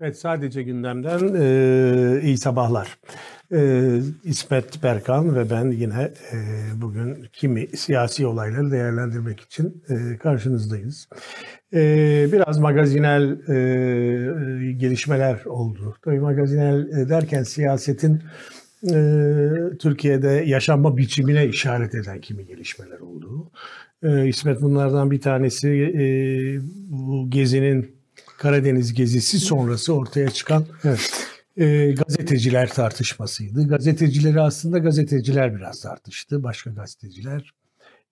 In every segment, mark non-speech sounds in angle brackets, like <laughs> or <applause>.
Evet sadece gündemden e, iyi sabahlar. E, İsmet Berkan ve ben yine e, bugün kimi siyasi olayları değerlendirmek için e, karşınızdayız. E, biraz magazinel e, gelişmeler oldu. Tabii magazinel derken siyasetin e, Türkiye'de yaşanma biçimine işaret eden kimi gelişmeler oldu. E, İsmet bunlardan bir tanesi e, bu gezinin Karadeniz gezisi sonrası ortaya çıkan evet. e, gazeteciler tartışmasıydı. Gazetecileri aslında gazeteciler biraz tartıştı. Başka gazeteciler.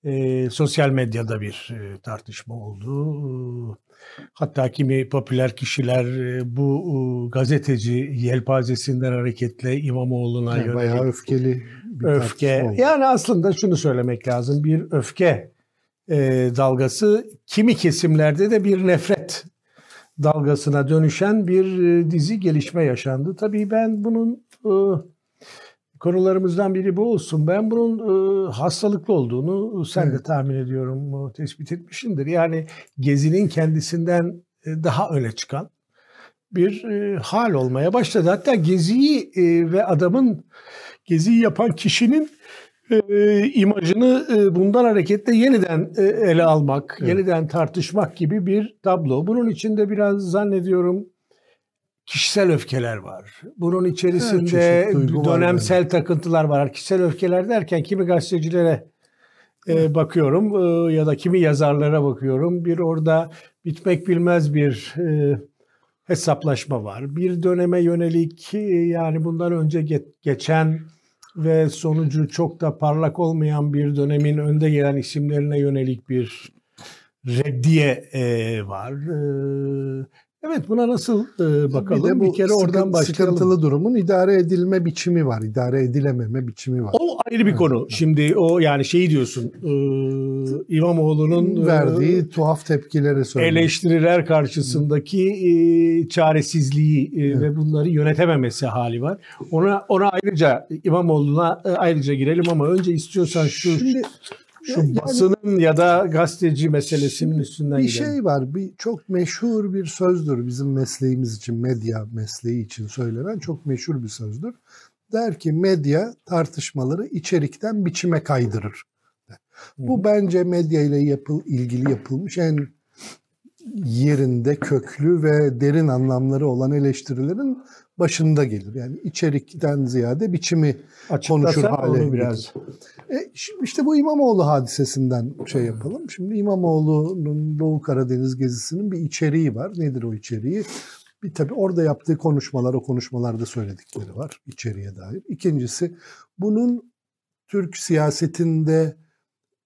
E, sosyal medyada bir e, tartışma oldu. Hatta kimi popüler kişiler e, bu e, gazeteci yelpazesinden hareketle İmamoğlu'na yani Bayağı öfkeli bir öfke. Oldu. Yani aslında şunu söylemek lazım. Bir öfke e, dalgası kimi kesimlerde de bir nefret dalgasına dönüşen bir e, dizi gelişme yaşandı. Tabii ben bunun e, konularımızdan biri bu olsun. Ben bunun e, hastalıklı olduğunu sen de tahmin ediyorum tespit etmişindir. Yani gezinin kendisinden daha öne çıkan bir hal olmaya başladı. Hatta geziyi ve adamın geziyi yapan kişinin e, imajını e, bundan hareketle yeniden e, ele almak, evet. yeniden tartışmak gibi bir tablo. Bunun içinde biraz zannediyorum kişisel öfkeler var. Bunun içerisinde dönemsel var takıntılar var. Kişisel öfkeler derken kimi gazetecilere e, bakıyorum e, ya da kimi yazarlara bakıyorum. Bir orada bitmek bilmez bir e, hesaplaşma var. Bir döneme yönelik e, yani bundan önce ge- geçen ve sonucu çok da parlak olmayan bir dönemin önde gelen isimlerine yönelik bir reddiye e, var. E, Evet buna nasıl e, bakalım? Bir, de bu bir kere sıkıntı, oradan başlayalım. Sıkıntılı durumun idare edilme biçimi var. idare edilememe biçimi var. O ayrı bir evet. konu. Şimdi o yani şeyi diyorsun e, İmamoğlu'nun e, verdiği e, tuhaf tepkileri söylüyor. Eleştiriler karşısındaki e, çaresizliği e, evet. ve bunları yönetememesi hali var. Ona ona ayrıca İmamoğlu'na e, ayrıca girelim ama önce istiyorsan şu Şimdi, şu yani, basının ya da gazeteci meselesinin üstünden bir gidelim. şey var. Bir çok meşhur bir sözdür bizim mesleğimiz için, medya mesleği için söylenen çok meşhur bir sözdür. Der ki medya tartışmaları içerikten biçime kaydırır. Bu bence medya ile yapıl, ilgili yapılmış en yerinde köklü ve derin anlamları olan eleştirilerin başında gelir. Yani içerikten ziyade biçimi Açıklasana konuşur hale biraz. E, şimdi işte bu İmamoğlu hadisesinden şey yapalım. Şimdi İmamoğlu'nun Doğu Karadeniz gezisinin bir içeriği var. Nedir o içeriği? Bir tabii orada yaptığı konuşmalar, o konuşmalarda söyledikleri var içeriye dair. İkincisi bunun Türk siyasetinde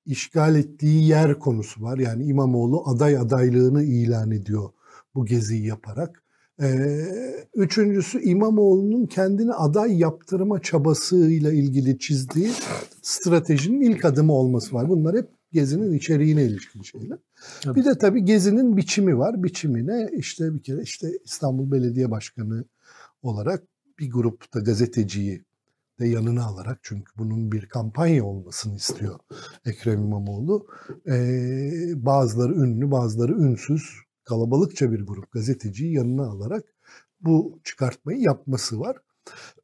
işgal ettiği yer konusu var. Yani İmamoğlu aday adaylığını ilan ediyor bu geziyi yaparak. Ee, üçüncüsü İmamoğlu'nun kendini aday yaptırma çabasıyla ilgili çizdiği stratejinin ilk adımı olması var. Bunlar hep Gezi'nin içeriğine ilişkin şeyler. Tabii. Bir de tabii Gezi'nin biçimi var. Biçimine işte bir kere işte İstanbul Belediye Başkanı olarak bir grupta gazeteciyi de yanına alarak çünkü bunun bir kampanya olmasını istiyor Ekrem İmamoğlu. Ee, bazıları ünlü, bazıları ünsüz kalabalıkça bir grup gazeteciyi yanına alarak bu çıkartmayı yapması var.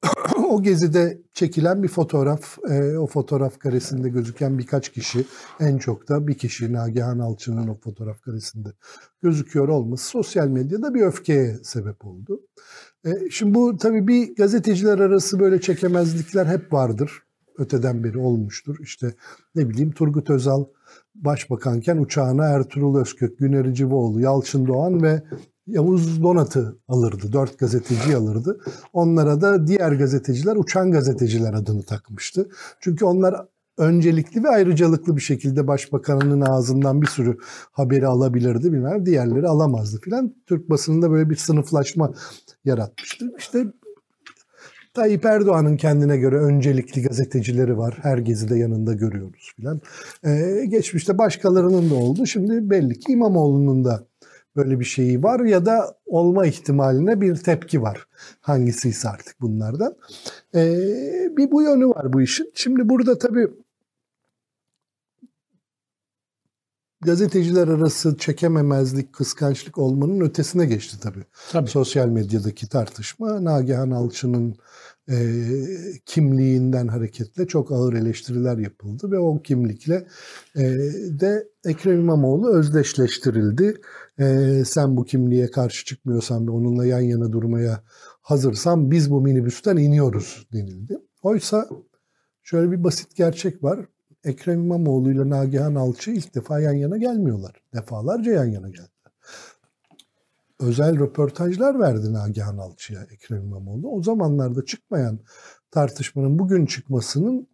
<clears throat> o gezide çekilen bir fotoğraf, e, o fotoğraf karesinde gözüken birkaç kişi, en çok da bir kişi Nagihan Alçı'nın o fotoğraf karesinde gözüküyor olması sosyal medyada bir öfkeye sebep oldu. E, şimdi bu tabii bir gazeteciler arası böyle çekemezlikler hep vardır. Öteden beri olmuştur. İşte ne bileyim Turgut Özal başbakanken uçağına Ertuğrul Özkök, Güner Civoğlu, Yalçın Doğan ve Yavuz Donat'ı alırdı. Dört gazeteci alırdı. Onlara da diğer gazeteciler uçan gazeteciler adını takmıştı. Çünkü onlar öncelikli ve ayrıcalıklı bir şekilde başbakanının ağzından bir sürü haberi alabilirdi bilmem diğerleri alamazdı filan. Türk basınında böyle bir sınıflaşma yaratmıştı. İşte Tayyip Erdoğan'ın kendine göre öncelikli gazetecileri var. Her gezide yanında görüyoruz filan. Ee, geçmişte başkalarının da oldu. Şimdi belli ki İmamoğlu'nun da böyle bir şeyi var ya da olma ihtimaline bir tepki var. Hangisi ise artık bunlardan. Ee, bir bu yönü var bu işin. Şimdi burada tabii gazeteciler arası çekememezlik, kıskançlık olmanın ötesine geçti tabii. tabii. Sosyal medyadaki tartışma Nagihan Alçı'nın e, kimliğinden hareketle çok ağır eleştiriler yapıldı ve o kimlikle e, de Ekrem İmamoğlu özdeşleştirildi. E, sen bu kimliğe karşı çıkmıyorsan ve onunla yan yana durmaya hazırsan biz bu minibüsten iniyoruz denildi. Oysa şöyle bir basit gerçek var. Ekrem İmamoğlu ile Nagihan Alçı ilk defa yan yana gelmiyorlar. Defalarca yan yana geldiler. Özel röportajlar verdi Nagihan Alçı'ya Ekrem İmamoğlu. O zamanlarda çıkmayan tartışmanın bugün çıkmasının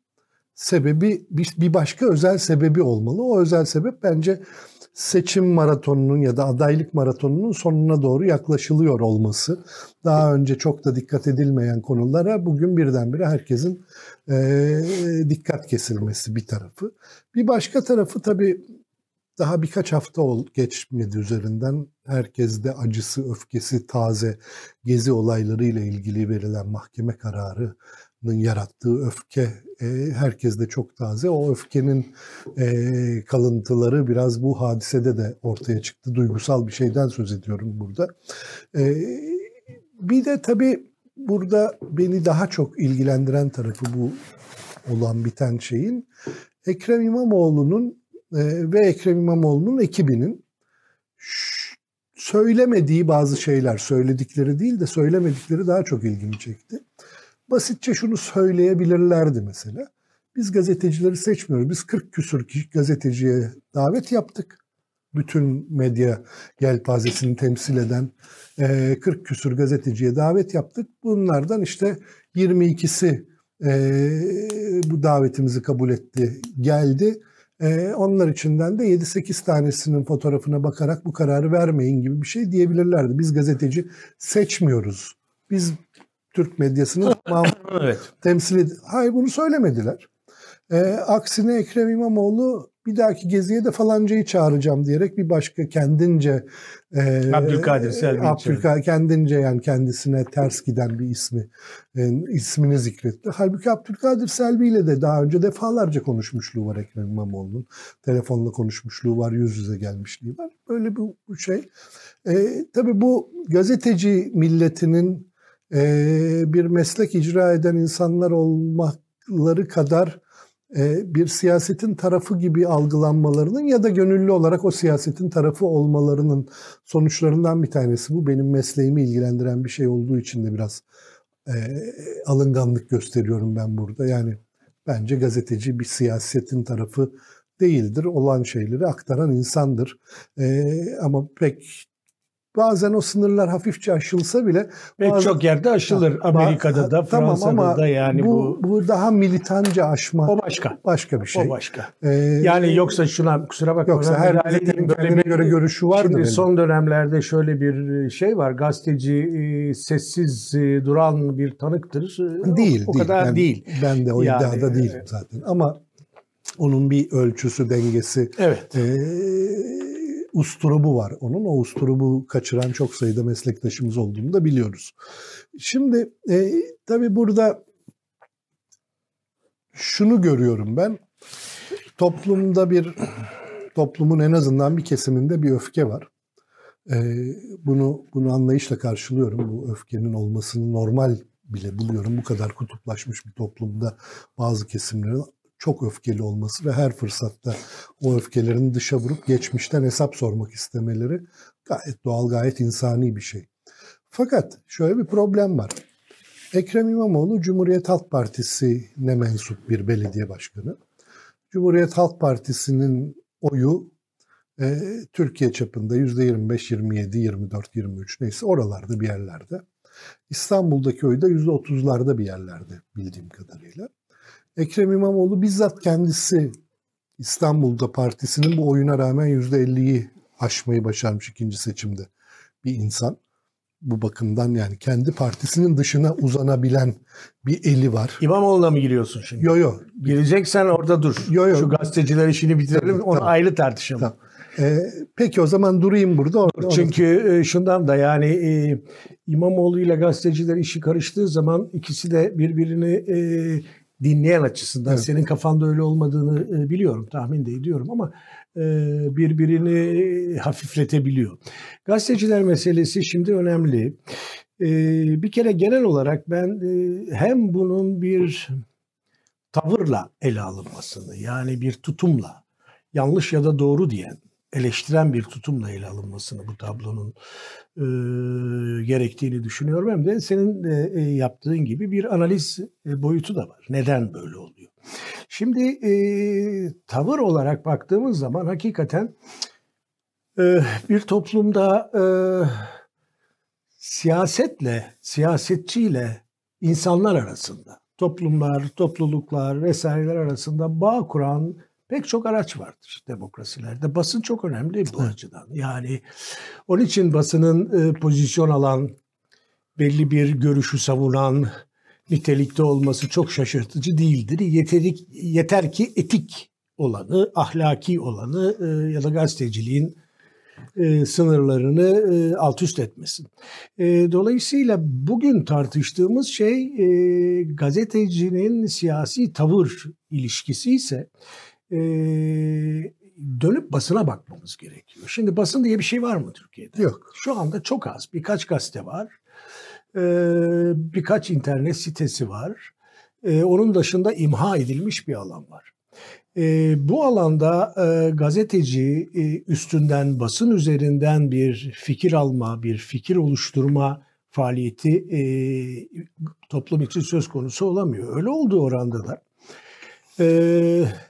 sebebi bir başka özel sebebi olmalı. O özel sebep bence seçim maratonunun ya da adaylık maratonunun sonuna doğru yaklaşılıyor olması. Daha önce çok da dikkat edilmeyen konulara bugün birdenbire herkesin e, dikkat kesilmesi bir tarafı. Bir başka tarafı tabii daha birkaç hafta ol, geçmedi üzerinden herkes de acısı, öfkesi taze gezi olaylarıyla ilgili verilen mahkeme kararı yarattığı öfke herkes de çok taze. O öfkenin e, kalıntıları biraz bu hadisede de ortaya çıktı. Duygusal bir şeyden söz ediyorum burada. E, bir de tabii burada beni daha çok ilgilendiren tarafı bu olan biten şeyin Ekrem İmamoğlu'nun e, ve Ekrem İmamoğlu'nun ekibinin söylemediği bazı şeyler, söyledikleri değil de söylemedikleri daha çok ilgimi çekti. Basitçe şunu söyleyebilirlerdi mesela. Biz gazetecileri seçmiyoruz. Biz 40 küsur gazeteciye davet yaptık. Bütün medya yelpazesini temsil eden 40 küsur gazeteciye davet yaptık. Bunlardan işte 22'si bu davetimizi kabul etti, geldi. Onlar içinden de 7-8 tanesinin fotoğrafına bakarak bu kararı vermeyin gibi bir şey diyebilirlerdi. Biz gazeteci seçmiyoruz. Biz Türk medyasını <laughs> evet. temsil ed- Hayır bunu söylemediler. E, aksine Ekrem İmamoğlu bir dahaki geziye de falancayı çağıracağım diyerek bir başka kendince e, Abdülkadir Selvi Abdülkadir kendince yani kendisine ters giden bir ismi e, ismini zikretti. Halbuki Abdülkadir Selvi ile de daha önce defalarca konuşmuşluğu var Ekrem İmamoğlu'nun. Telefonla konuşmuşluğu var, yüz yüze gelmişliği var. Böyle bu, bu şey. E, tabii bu gazeteci milletinin e, bir meslek icra eden insanlar olmakları kadar e, bir siyasetin tarafı gibi algılanmalarının ya da gönüllü olarak o siyasetin tarafı olmalarının sonuçlarından bir tanesi bu. Benim mesleğimi ilgilendiren bir şey olduğu için de biraz e, alınganlık gösteriyorum ben burada. Yani bence gazeteci bir siyasetin tarafı değildir. Olan şeyleri aktaran insandır. E, ama pek bazen o sınırlar hafifçe aşılsa bile pek bazen, çok yerde aşılır. Amerika'da da, tamam, Fransa'da ama da yani bu, bu bu daha militanca aşma. O başka. Başka bir şey. O başka. Ee, yani yoksa şuna kusura bakma. Yoksa her gazetenin böyle bir göre görüşü var Şimdi son dönemlerde şöyle bir şey var. Gazeteci e, sessiz e, duran bir tanıktır. Değil. O, o kadar yani, değil. Ben de o yani, iddiada değilim zaten. Ama onun bir ölçüsü, dengesi. Evet. E, usturubu var onun. O usturubu kaçıran çok sayıda meslektaşımız olduğunu da biliyoruz. Şimdi e, tabii burada şunu görüyorum ben. Toplumda bir toplumun en azından bir kesiminde bir öfke var. Ee, bunu bunu anlayışla karşılıyorum. Bu öfkenin olmasını normal bile buluyorum. Bu kadar kutuplaşmış bir toplumda bazı kesimlerin çok öfkeli olması ve her fırsatta o öfkelerini dışa vurup geçmişten hesap sormak istemeleri gayet doğal, gayet insani bir şey. Fakat şöyle bir problem var. Ekrem İmamoğlu Cumhuriyet Halk Partisi'ne mensup bir belediye başkanı. Cumhuriyet Halk Partisi'nin oyu e, Türkiye çapında %25, 27, 24, 23 neyse oralarda bir yerlerde. İstanbul'daki oyu da %30'larda bir yerlerde bildiğim kadarıyla. Ekrem İmamoğlu bizzat kendisi İstanbul'da partisinin bu oyuna rağmen %50'yi aşmayı başarmış ikinci seçimde bir insan. Bu bakımdan yani kendi partisinin dışına uzanabilen bir eli var. İmamoğlu'na mı giriyorsun şimdi? Yo yo. Gireceksen orada dur. Yo yo. Şu gazeteciler işini bitirelim tamam, onu tamam. ayrı tartışalım. Tamam. Ee, peki o zaman durayım burada. Orada, Çünkü orada. şundan da yani e, İmamoğlu ile gazeteciler işi karıştığı zaman ikisi de birbirini e, dinleyen açısından evet. senin kafanda öyle olmadığını biliyorum, tahmin de ediyorum ama birbirini hafifletebiliyor. Gazeteciler meselesi şimdi önemli. Bir kere genel olarak ben hem bunun bir tavırla ele alınmasını yani bir tutumla yanlış ya da doğru diyen eleştiren bir tutumla ele alınmasını bu tablonun e, gerektiğini düşünüyorum. Hem de senin e, yaptığın gibi bir analiz boyutu da var. Neden böyle oluyor? Şimdi e, tavır olarak baktığımız zaman hakikaten e, bir toplumda e, siyasetle, siyasetçiyle insanlar arasında, toplumlar, topluluklar vesaireler arasında bağ kuran pek çok araç vardır demokrasilerde. Basın çok önemli bu açıdan. Yani onun için basının e, pozisyon alan, belli bir görüşü savunan nitelikte olması çok şaşırtıcı değildir. Yeterik, yeter ki etik olanı, ahlaki olanı e, ya da gazeteciliğin e, sınırlarını e, alt üst etmesin. E, dolayısıyla bugün tartıştığımız şey e, gazetecinin siyasi tavır ilişkisi ise e, dönüp basına bakmamız gerekiyor. Şimdi basın diye bir şey var mı Türkiye'de? Yok. Şu anda çok az. Birkaç gazete var. E, birkaç internet sitesi var. E, onun dışında imha edilmiş bir alan var. E, bu alanda e, gazeteci e, üstünden, basın üzerinden bir fikir alma, bir fikir oluşturma faaliyeti e, toplum için söz konusu olamıyor. Öyle olduğu oranda da ee,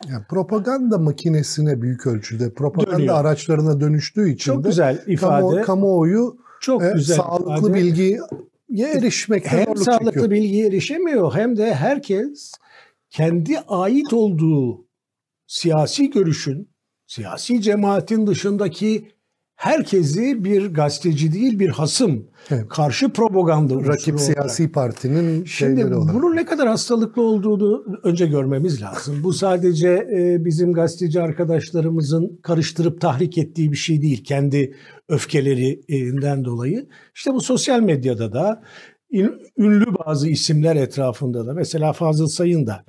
yani propaganda makinesine büyük ölçüde propaganda dönüyor. araçlarına dönüştüğü için çok de güzel ifade. Kamu, kamuoyu çok e, güzel sağlıklı ifade. bilgiye erişmekte hem zorluk sağlıklı çekiyor. bilgiye erişemiyor hem de herkes kendi ait olduğu siyasi görüşün, siyasi cemaatin dışındaki herkesi bir gazeteci değil bir hasım, evet. karşı propaganda rakip siyasi partinin Şimdi olarak. bunun ne kadar hastalıklı olduğunu önce görmemiz lazım. Bu sadece e, bizim gazeteci arkadaşlarımızın karıştırıp tahrik ettiği bir şey değil. Kendi öfkelerinden dolayı. İşte bu sosyal medyada da ünlü bazı isimler etrafında da mesela Fazıl Sayın da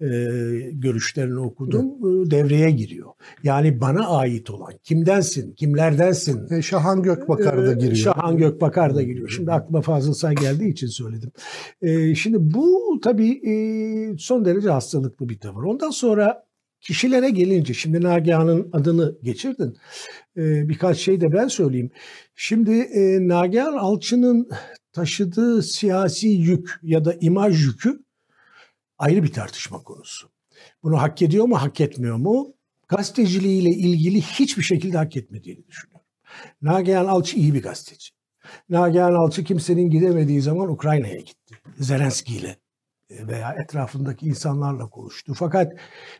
e, görüşlerini okudum evet. devreye giriyor. Yani bana ait olan kimdensin, kimlerdensin? E, Şahan Gökbakar da giriyor. Şahan Gökbakar da giriyor. Şimdi aklıma Fazıl Say geldiği için söyledim. E, şimdi bu tabii e, son derece hastalıklı bir tavır. Ondan sonra kişilere gelince şimdi Nagihan'ın adını geçirdin. E, birkaç şey de ben söyleyeyim. Şimdi e, Nagihan Alçı'nın taşıdığı siyasi yük ya da imaj yükü ayrı bir tartışma konusu. Bunu hak ediyor mu, hak etmiyor mu? Gazeteciliğiyle ilgili hiçbir şekilde hak etmediğini düşünüyorum. Nagihan Alçı iyi bir gazeteci. Nagihan Alçı kimsenin gidemediği zaman Ukrayna'ya gitti. Zelenski ile e, veya etrafındaki insanlarla konuştu. Fakat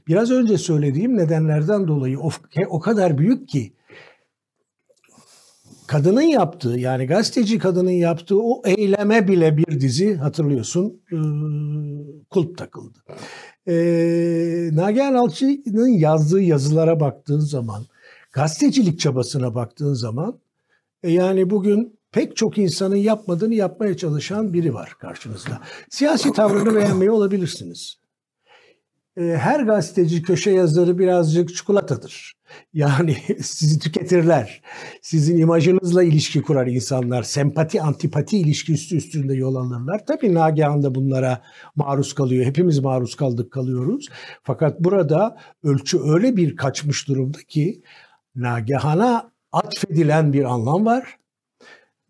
biraz önce söylediğim nedenlerden dolayı o, o kadar büyük ki kadının yaptığı yani gazeteci kadının yaptığı o eyleme bile bir dizi hatırlıyorsun e, kulp takıldı. E, Nagihan Alçı'nın yazdığı yazılara baktığın zaman, gazetecilik çabasına baktığın zaman e, yani bugün pek çok insanın yapmadığını yapmaya çalışan biri var karşınızda. Siyasi tavrını beğenmeyi olabilirsiniz. E, her gazeteci köşe yazarı birazcık çikolatadır. Yani <laughs> sizi tüketirler. Sizin imajınızla ilişki kurar insanlar. Sempati, antipati ilişkisi üstünde yol alırlar. Tabii Nagihan da bunlara maruz kalıyor. Hepimiz maruz kaldık kalıyoruz. Fakat burada ölçü öyle bir kaçmış durumda ki Nagihan'a atfedilen bir anlam var.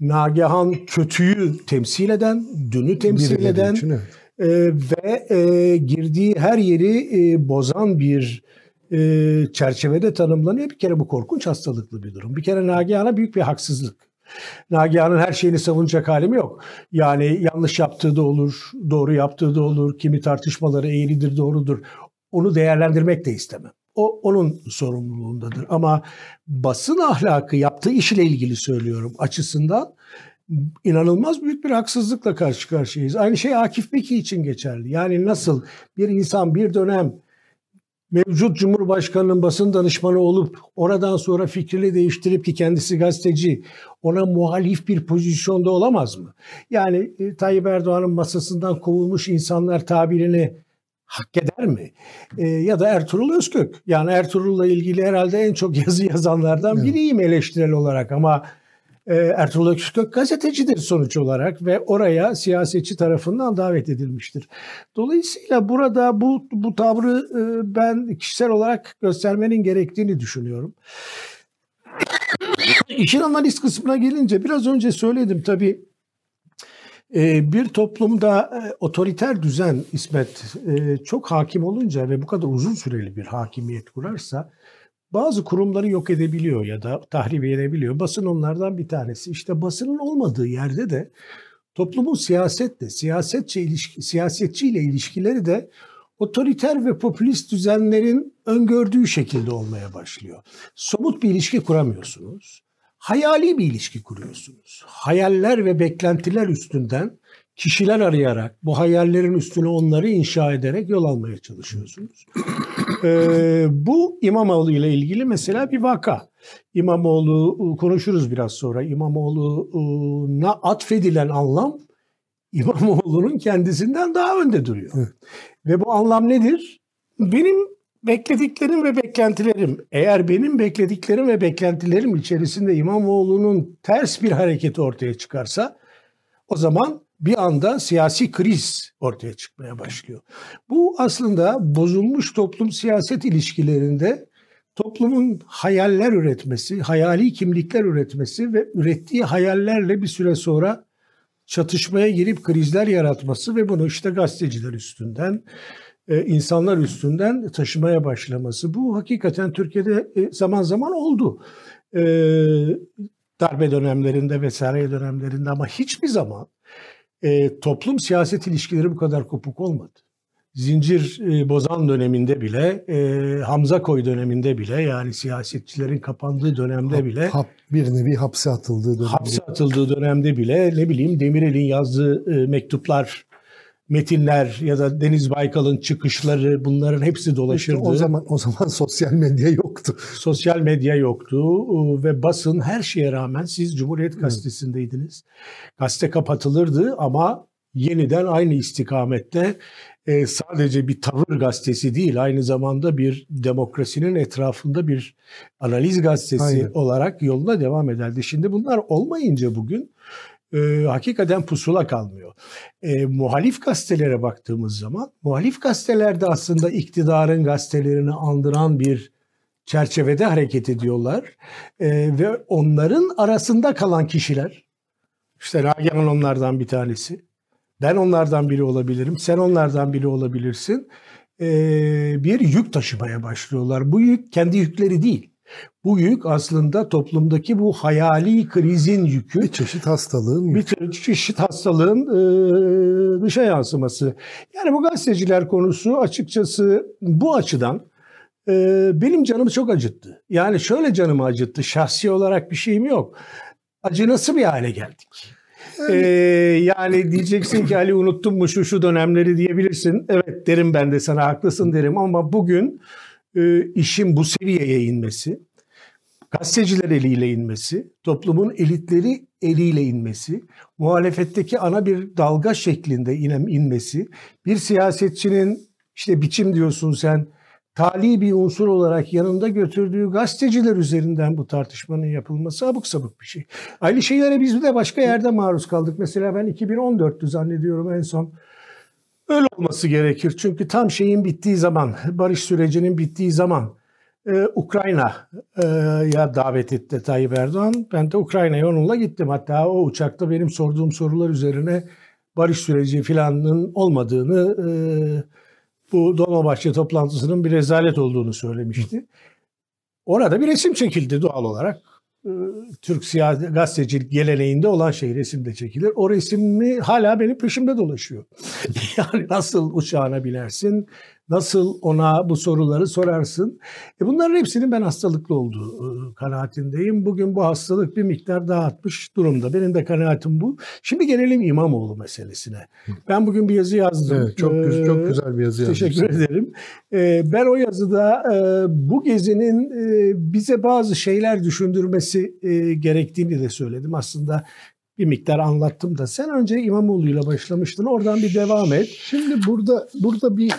Nagihan kötüyü temsil eden, dünü temsil eden için, evet. e, ve e, girdiği her yeri e, bozan bir e, çerçevede tanımlanıyor. Bir kere bu korkunç hastalıklı bir durum. Bir kere Nagihan'a büyük bir haksızlık. Nagihan'ın her şeyini savunacak halim yok. Yani yanlış yaptığı da olur, doğru yaptığı da olur, kimi tartışmaları eğridir, doğrudur. Onu değerlendirmek de istemem. O onun sorumluluğundadır. Ama basın ahlakı yaptığı işle ilgili söylüyorum açısından inanılmaz büyük bir haksızlıkla karşı karşıyayız. Aynı şey Akif Beki için geçerli. Yani nasıl bir insan bir dönem mevcut Cumhurbaşkanı'nın basın danışmanı olup oradan sonra fikrini değiştirip ki kendisi gazeteci ona muhalif bir pozisyonda olamaz mı? Yani e, Tayyip Erdoğan'ın masasından kovulmuş insanlar tabirini hak eder mi? E, ya da Ertuğrul Özkök. Yani Ertuğrul'la ilgili herhalde en çok <laughs> yazı yazanlardan biriyim eleştirel olarak ama Ertuğrul Özkök gazetecidir sonuç olarak ve oraya siyasetçi tarafından davet edilmiştir. Dolayısıyla burada bu bu tavrı e, ben kişisel olarak göstermenin gerektiğini düşünüyorum. <coughs> İşin analiz kısmına gelince biraz önce söyledim tabii ee, bir toplumda e, otoriter düzen İsmet e, çok hakim olunca ve bu kadar uzun süreli bir hakimiyet kurarsa bazı kurumları yok edebiliyor ya da tahrip edebiliyor. Basın onlardan bir tanesi. İşte basının olmadığı yerde de toplumun siyasetle, siyasetçi ilişki, siyasetçiyle ilişkileri de otoriter ve popülist düzenlerin öngördüğü şekilde olmaya başlıyor. Somut bir ilişki kuramıyorsunuz hayali bir ilişki kuruyorsunuz. Hayaller ve beklentiler üstünden kişiler arayarak bu hayallerin üstüne onları inşa ederek yol almaya çalışıyorsunuz. ee, bu İmamoğlu ile ilgili mesela bir vaka. İmamoğlu konuşuruz biraz sonra. İmamoğlu'na atfedilen anlam <laughs> İmamoğlu'nun kendisinden daha önde duruyor. Evet. Ve bu anlam nedir? Benim Beklediklerim ve beklentilerim. Eğer benim beklediklerim ve beklentilerim içerisinde İmamoğlu'nun ters bir hareketi ortaya çıkarsa o zaman bir anda siyasi kriz ortaya çıkmaya başlıyor. Bu aslında bozulmuş toplum siyaset ilişkilerinde toplumun hayaller üretmesi, hayali kimlikler üretmesi ve ürettiği hayallerle bir süre sonra çatışmaya girip krizler yaratması ve bunu işte gazeteciler üstünden, e, insanlar üstünden taşımaya başlaması. Bu hakikaten Türkiye'de e, zaman zaman oldu. E, darbe dönemlerinde vesaire dönemlerinde ama hiçbir zaman toplum siyaset ilişkileri bu kadar kopuk olmadı. Zincir bozan döneminde bile, Hamza Koy döneminde bile yani siyasetçilerin kapandığı dönemde bile. Hap, bir nevi hapse atıldığı dönemde. Hapse atıldığı dönemde bile ne bileyim Demirel'in yazdığı mektuplar metinler ya da Deniz Baykal'ın çıkışları bunların hepsi dolaşırdı. İşte o zaman o zaman <laughs> sosyal medya yoktu. Sosyal medya yoktu ve basın her şeye rağmen siz Cumhuriyet Gazetesi'ndeydiniz. Gazete kapatılırdı ama yeniden aynı istikamette e, sadece bir tavır gazetesi değil aynı zamanda bir demokrasinin etrafında bir analiz gazetesi Aynen. olarak yoluna devam ederdi. Şimdi bunlar olmayınca bugün e, hakikaten pusula kalmıyor. E, muhalif gazetelere baktığımız zaman muhalif gazetelerde aslında iktidarın gazetelerini andıran bir çerçevede hareket ediyorlar. E, ve onların arasında kalan kişiler işte Nagihan onlardan bir tanesi. Ben onlardan biri olabilirim. Sen onlardan biri olabilirsin. E, bir yük taşımaya başlıyorlar. Bu yük kendi yükleri değil. Bu yük aslında toplumdaki bu hayali krizin yükü. Bir çeşit hastalığın. Bir çeşit hastalığın e, dışa yansıması. Yani bu gazeteciler konusu açıkçası bu açıdan e, benim canımı çok acıttı. Yani şöyle canımı acıttı. Şahsi olarak bir şeyim yok. Acı nasıl bir hale geldik? Yani, ee, yani diyeceksin ki Ali unuttun mu şu şu dönemleri diyebilirsin. Evet derim ben de sana haklısın derim ama bugün e, işin bu seviyeye inmesi, gazeteciler eliyle inmesi, toplumun elitleri eliyle inmesi, muhalefetteki ana bir dalga şeklinde inem inmesi, bir siyasetçinin işte biçim diyorsun sen, tali bir unsur olarak yanında götürdüğü gazeteciler üzerinden bu tartışmanın yapılması abuk sabuk bir şey. Aynı şeylere biz de başka yerde maruz kaldık. Mesela ben 2014'tü zannediyorum en son Öyle olması gerekir. Çünkü tam şeyin bittiği zaman, barış sürecinin bittiği zaman e, Ukrayna'ya davet etti Tayyip Erdoğan. Ben de Ukrayna'ya onunla gittim. Hatta o uçakta benim sorduğum sorular üzerine barış süreci filanın olmadığını, e, bu Dolmabahçe toplantısının bir rezalet olduğunu söylemişti. Orada bir resim çekildi doğal olarak. E, Türk siyasi gazetecilik geleneğinde olan şey resimde çekilir. O resmi hala benim peşimde dolaşıyor. <laughs> yani nasıl uçağına binersin, Nasıl ona bu soruları sorarsın? E bunların hepsinin ben hastalıklı olduğu e, kanaatindeyim. Bugün bu hastalık bir miktar dağıtmış durumda. Benim de kanaatim bu. Şimdi gelelim İmamoğlu meselesine. Ben bugün bir yazı yazdım. Evet, çok, güzel, çok e, güzel bir yazı yazdım. Teşekkür ederim. E, ben o yazıda bu gezinin bize bazı şeyler düşündürmesi gerektiğini de söyledim. Aslında bir miktar anlattım da sen önce İmamoğlu'yla başlamıştın. Oradan bir devam et. Şimdi burada burada bir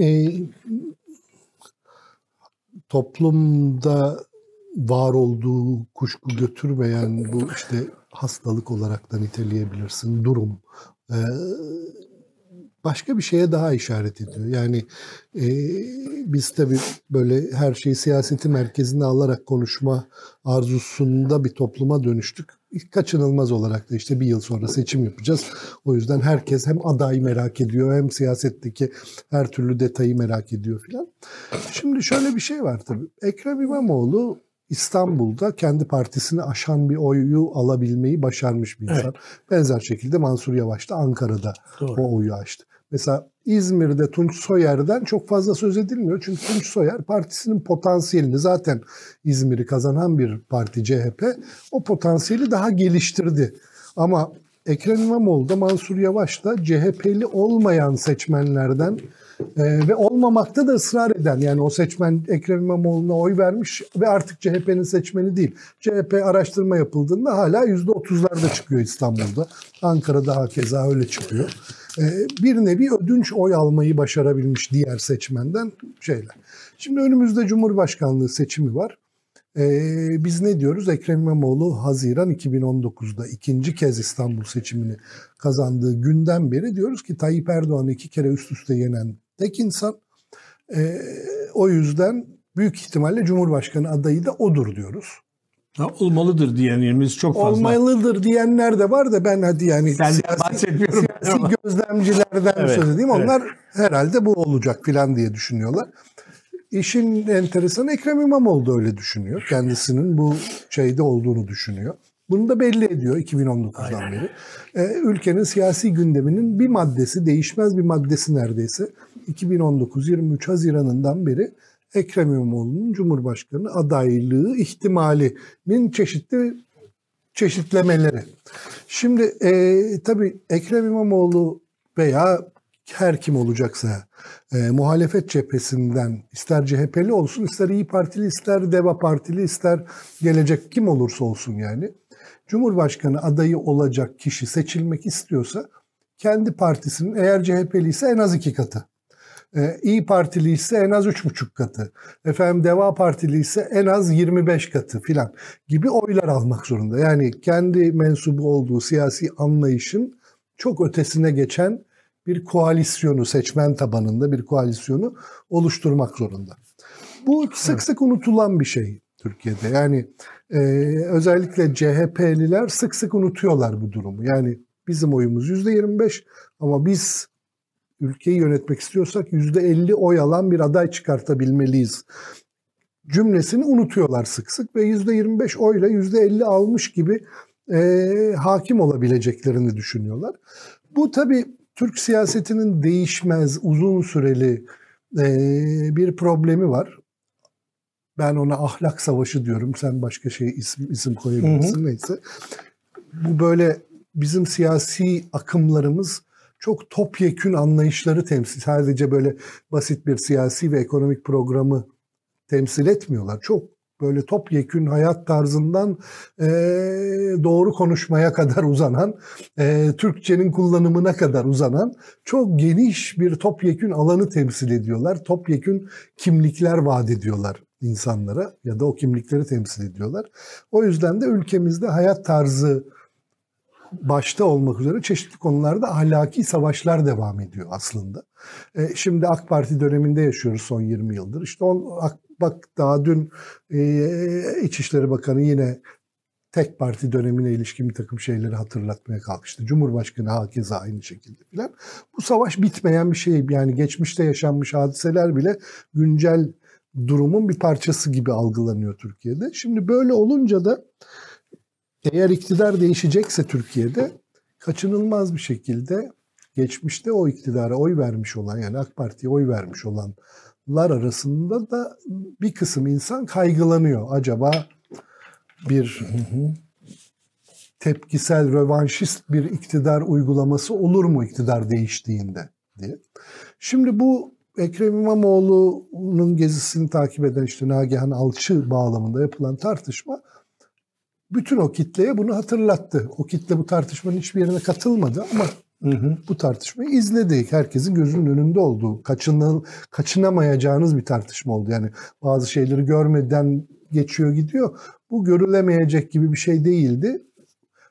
e, toplumda var olduğu kuşku götürmeyen bu işte hastalık olarak da niteleyebilirsin durum. E, başka bir şeye daha işaret ediyor. Yani e, biz tabii böyle her şeyi siyaseti merkezine alarak konuşma arzusunda bir topluma dönüştük. Kaçınılmaz olarak da işte bir yıl sonra seçim yapacağız. O yüzden herkes hem adayı merak ediyor hem siyasetteki her türlü detayı merak ediyor filan. Şimdi şöyle bir şey var tabii. Ekrem İmamoğlu İstanbul'da kendi partisini aşan bir oyu alabilmeyi başarmış bir insan. Evet. Benzer şekilde Mansur Yavaş da Ankara'da Doğru. o oyu açtı. Mesela İzmir'de Tunç Soyer'den çok fazla söz edilmiyor. Çünkü Tunç Soyer partisinin potansiyelini zaten İzmir'i kazanan bir parti CHP o potansiyeli daha geliştirdi. Ama Ekrem İmamoğlu da Mansur Yavaş da CHP'li olmayan seçmenlerden e, ve olmamakta da ısrar eden yani o seçmen Ekrem İmamoğlu'na oy vermiş ve artık CHP'nin seçmeni değil. CHP araştırma yapıldığında hala %30'larda çıkıyor İstanbul'da. Ankara'da hakeza öyle çıkıyor. Ee, bir nevi ödünç oy almayı başarabilmiş diğer seçmenden şeyler. Şimdi önümüzde Cumhurbaşkanlığı seçimi var. Ee, biz ne diyoruz? Ekrem İmamoğlu Haziran 2019'da ikinci kez İstanbul seçimini kazandığı günden beri diyoruz ki Tayyip Erdoğan'ı iki kere üst üste yenen tek insan. Ee, o yüzden büyük ihtimalle Cumhurbaşkanı adayı da odur diyoruz. Ha, olmalıdır diyenlerimiz çok fazla. Olmalıdır diyenler de var da ben hadi yani Sen siyasi, siyasi gözlemcilerden evet, söz edeyim. Onlar evet. herhalde bu olacak filan diye düşünüyorlar. İşin enteresan Ekrem İmamoğlu da öyle düşünüyor. Kendisinin bu şeyde olduğunu düşünüyor. Bunu da belli ediyor 2019'dan Aynen. beri. Ee, ülkenin siyasi gündeminin bir maddesi, değişmez bir maddesi neredeyse 2019-23 Haziran'ından beri Ekrem İmamoğlu'nun Cumhurbaşkanı adaylığı ihtimalinin çeşitli çeşitlemeleri. Şimdi e, tabii Ekrem İmamoğlu veya her kim olacaksa e, muhalefet cephesinden ister CHP'li olsun, ister İyi Partili, ister DEVA Partili, ister gelecek kim olursa olsun yani. Cumhurbaşkanı adayı olacak kişi seçilmek istiyorsa kendi partisinin eğer CHP'li ise en az iki katı ee, İyi Partili ise en az 3,5 katı. Efendim Deva Partili ise en az 25 katı filan gibi oylar almak zorunda. Yani kendi mensubu olduğu siyasi anlayışın çok ötesine geçen bir koalisyonu, seçmen tabanında bir koalisyonu oluşturmak zorunda. Bu sık sık unutulan bir şey Türkiye'de. Yani e, özellikle CHP'liler sık sık unutuyorlar bu durumu. Yani bizim oyumuz %25 ama biz ülkeyi yönetmek istiyorsak yüzde elli oy alan bir aday çıkartabilmeliyiz cümlesini unutuyorlar sık sık ve yüzde yirmi beş oyla yüzde elli almış gibi e, hakim olabileceklerini düşünüyorlar. Bu tabii Türk siyasetinin değişmez, uzun süreli e, bir problemi var. Ben ona ahlak savaşı diyorum. Sen başka şey isim, isim koyabilirsin hı hı. neyse. Bu böyle bizim siyasi akımlarımız çok topyekün anlayışları temsil, sadece böyle basit bir siyasi ve ekonomik programı temsil etmiyorlar. Çok böyle topyekün hayat tarzından e, doğru konuşmaya kadar uzanan, e, Türkçenin kullanımına kadar uzanan çok geniş bir topyekün alanı temsil ediyorlar. Topyekün kimlikler vaat ediyorlar insanlara ya da o kimlikleri temsil ediyorlar. O yüzden de ülkemizde hayat tarzı başta olmak üzere çeşitli konularda ahlaki savaşlar devam ediyor aslında. E, şimdi AK Parti döneminde yaşıyoruz son 20 yıldır. İşte on, bak daha dün e, İçişleri Bakanı yine tek parti dönemine ilişkin bir takım şeyleri hatırlatmaya kalkıştı. Cumhurbaşkanı hakeza aynı şekilde filan. Bu savaş bitmeyen bir şey. Yani geçmişte yaşanmış hadiseler bile güncel durumun bir parçası gibi algılanıyor Türkiye'de. Şimdi böyle olunca da eğer iktidar değişecekse Türkiye'de kaçınılmaz bir şekilde geçmişte o iktidara oy vermiş olan yani AK Parti'ye oy vermiş olanlar arasında da bir kısım insan kaygılanıyor. Acaba bir tepkisel, rövanşist bir iktidar uygulaması olur mu iktidar değiştiğinde diye. Şimdi bu Ekrem İmamoğlu'nun gezisini takip eden işte Nagihan Alçı bağlamında yapılan tartışma bütün o kitleye bunu hatırlattı. O kitle bu tartışmanın hiçbir yerine katılmadı ama Hı hı. Bu tartışmayı izledik. Herkesin gözünün önünde olduğu, kaçınıl, kaçınamayacağınız bir tartışma oldu. Yani bazı şeyleri görmeden geçiyor gidiyor. Bu görülemeyecek gibi bir şey değildi.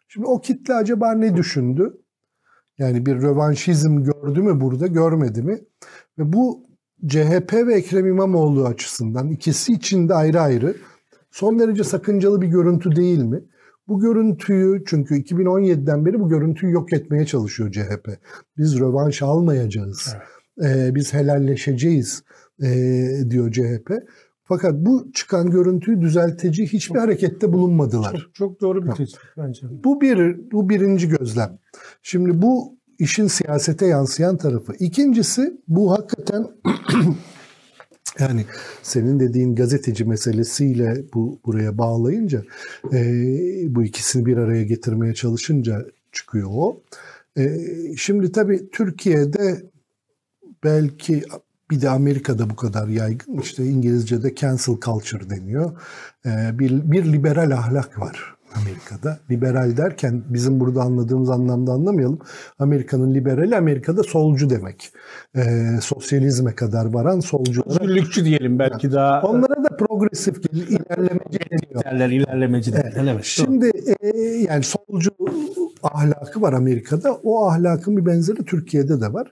Şimdi o kitle acaba ne düşündü? Yani bir rövanşizm gördü mü burada, görmedi mi? Ve bu CHP ve Ekrem İmamoğlu açısından ikisi için de ayrı ayrı son derece sakıncalı bir görüntü değil mi? Bu görüntüyü çünkü 2017'den beri bu görüntüyü yok etmeye çalışıyor CHP. Biz rövanş almayacağız. Evet. Ee, biz helalleşeceğiz e, diyor CHP. Fakat bu çıkan görüntüyü düzelteci hiçbir çok, harekette bulunmadılar. Çok, çok doğru bir tespit bence. Bu bir bu birinci gözlem. Şimdi bu işin siyasete yansıyan tarafı. İkincisi bu hakikaten yani senin dediğin gazeteci meselesiyle bu buraya bağlayınca e, bu ikisini bir araya getirmeye çalışınca çıkıyor o. E, şimdi tabii Türkiye'de belki bir de Amerika'da bu kadar yaygın. İşte İngilizce'de cancel culture deniyor. E, bir, bir liberal ahlak var Amerika'da. Liberal derken bizim burada anladığımız anlamda anlamayalım. Amerika'nın liberali Amerika'da solcu demek. E, sosyalizme kadar varan solculara. Özgürlükçü diyelim belki yani, daha. Onlara da progresif ilerlemeci deniyor. Derler ilerlemeci derler. Evet. evet. Şimdi e, yani solcu ahlakı var Amerika'da. O ahlakın bir benzeri Türkiye'de de var.